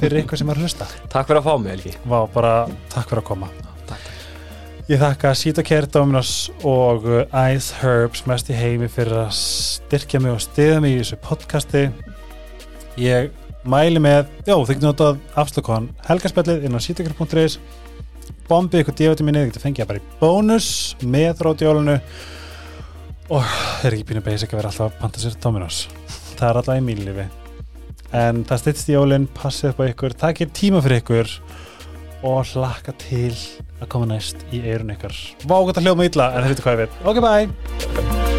fyrir ykkur sem er hlusta. Takk fyrir að fá mig, Helgi. Vá, bara takk fyrir að koma. Takk. Ég þakka Sita Dominos og uh, Ice Herbs mest í heimi fyrir að styrkja mig og stiða mig í þessu podcasti. Ég mæli með, já, þið getur notað afslökkon helgarspjallið inn á sítakar.is bombið ykkur þið getur fengið það bara í bónus með rótjólunu og það er ekki pínu basic að vera alltaf að panta sér Dominos? Það er alltaf í mínu lífi. En það styrst jólinn, passið upp á ykkur takir tíma fyrir ykkur og hlakka til að koma næst í eirun ykkar. Vágat að hljóma illa, en það veitur hvað ég veit Ok, bye!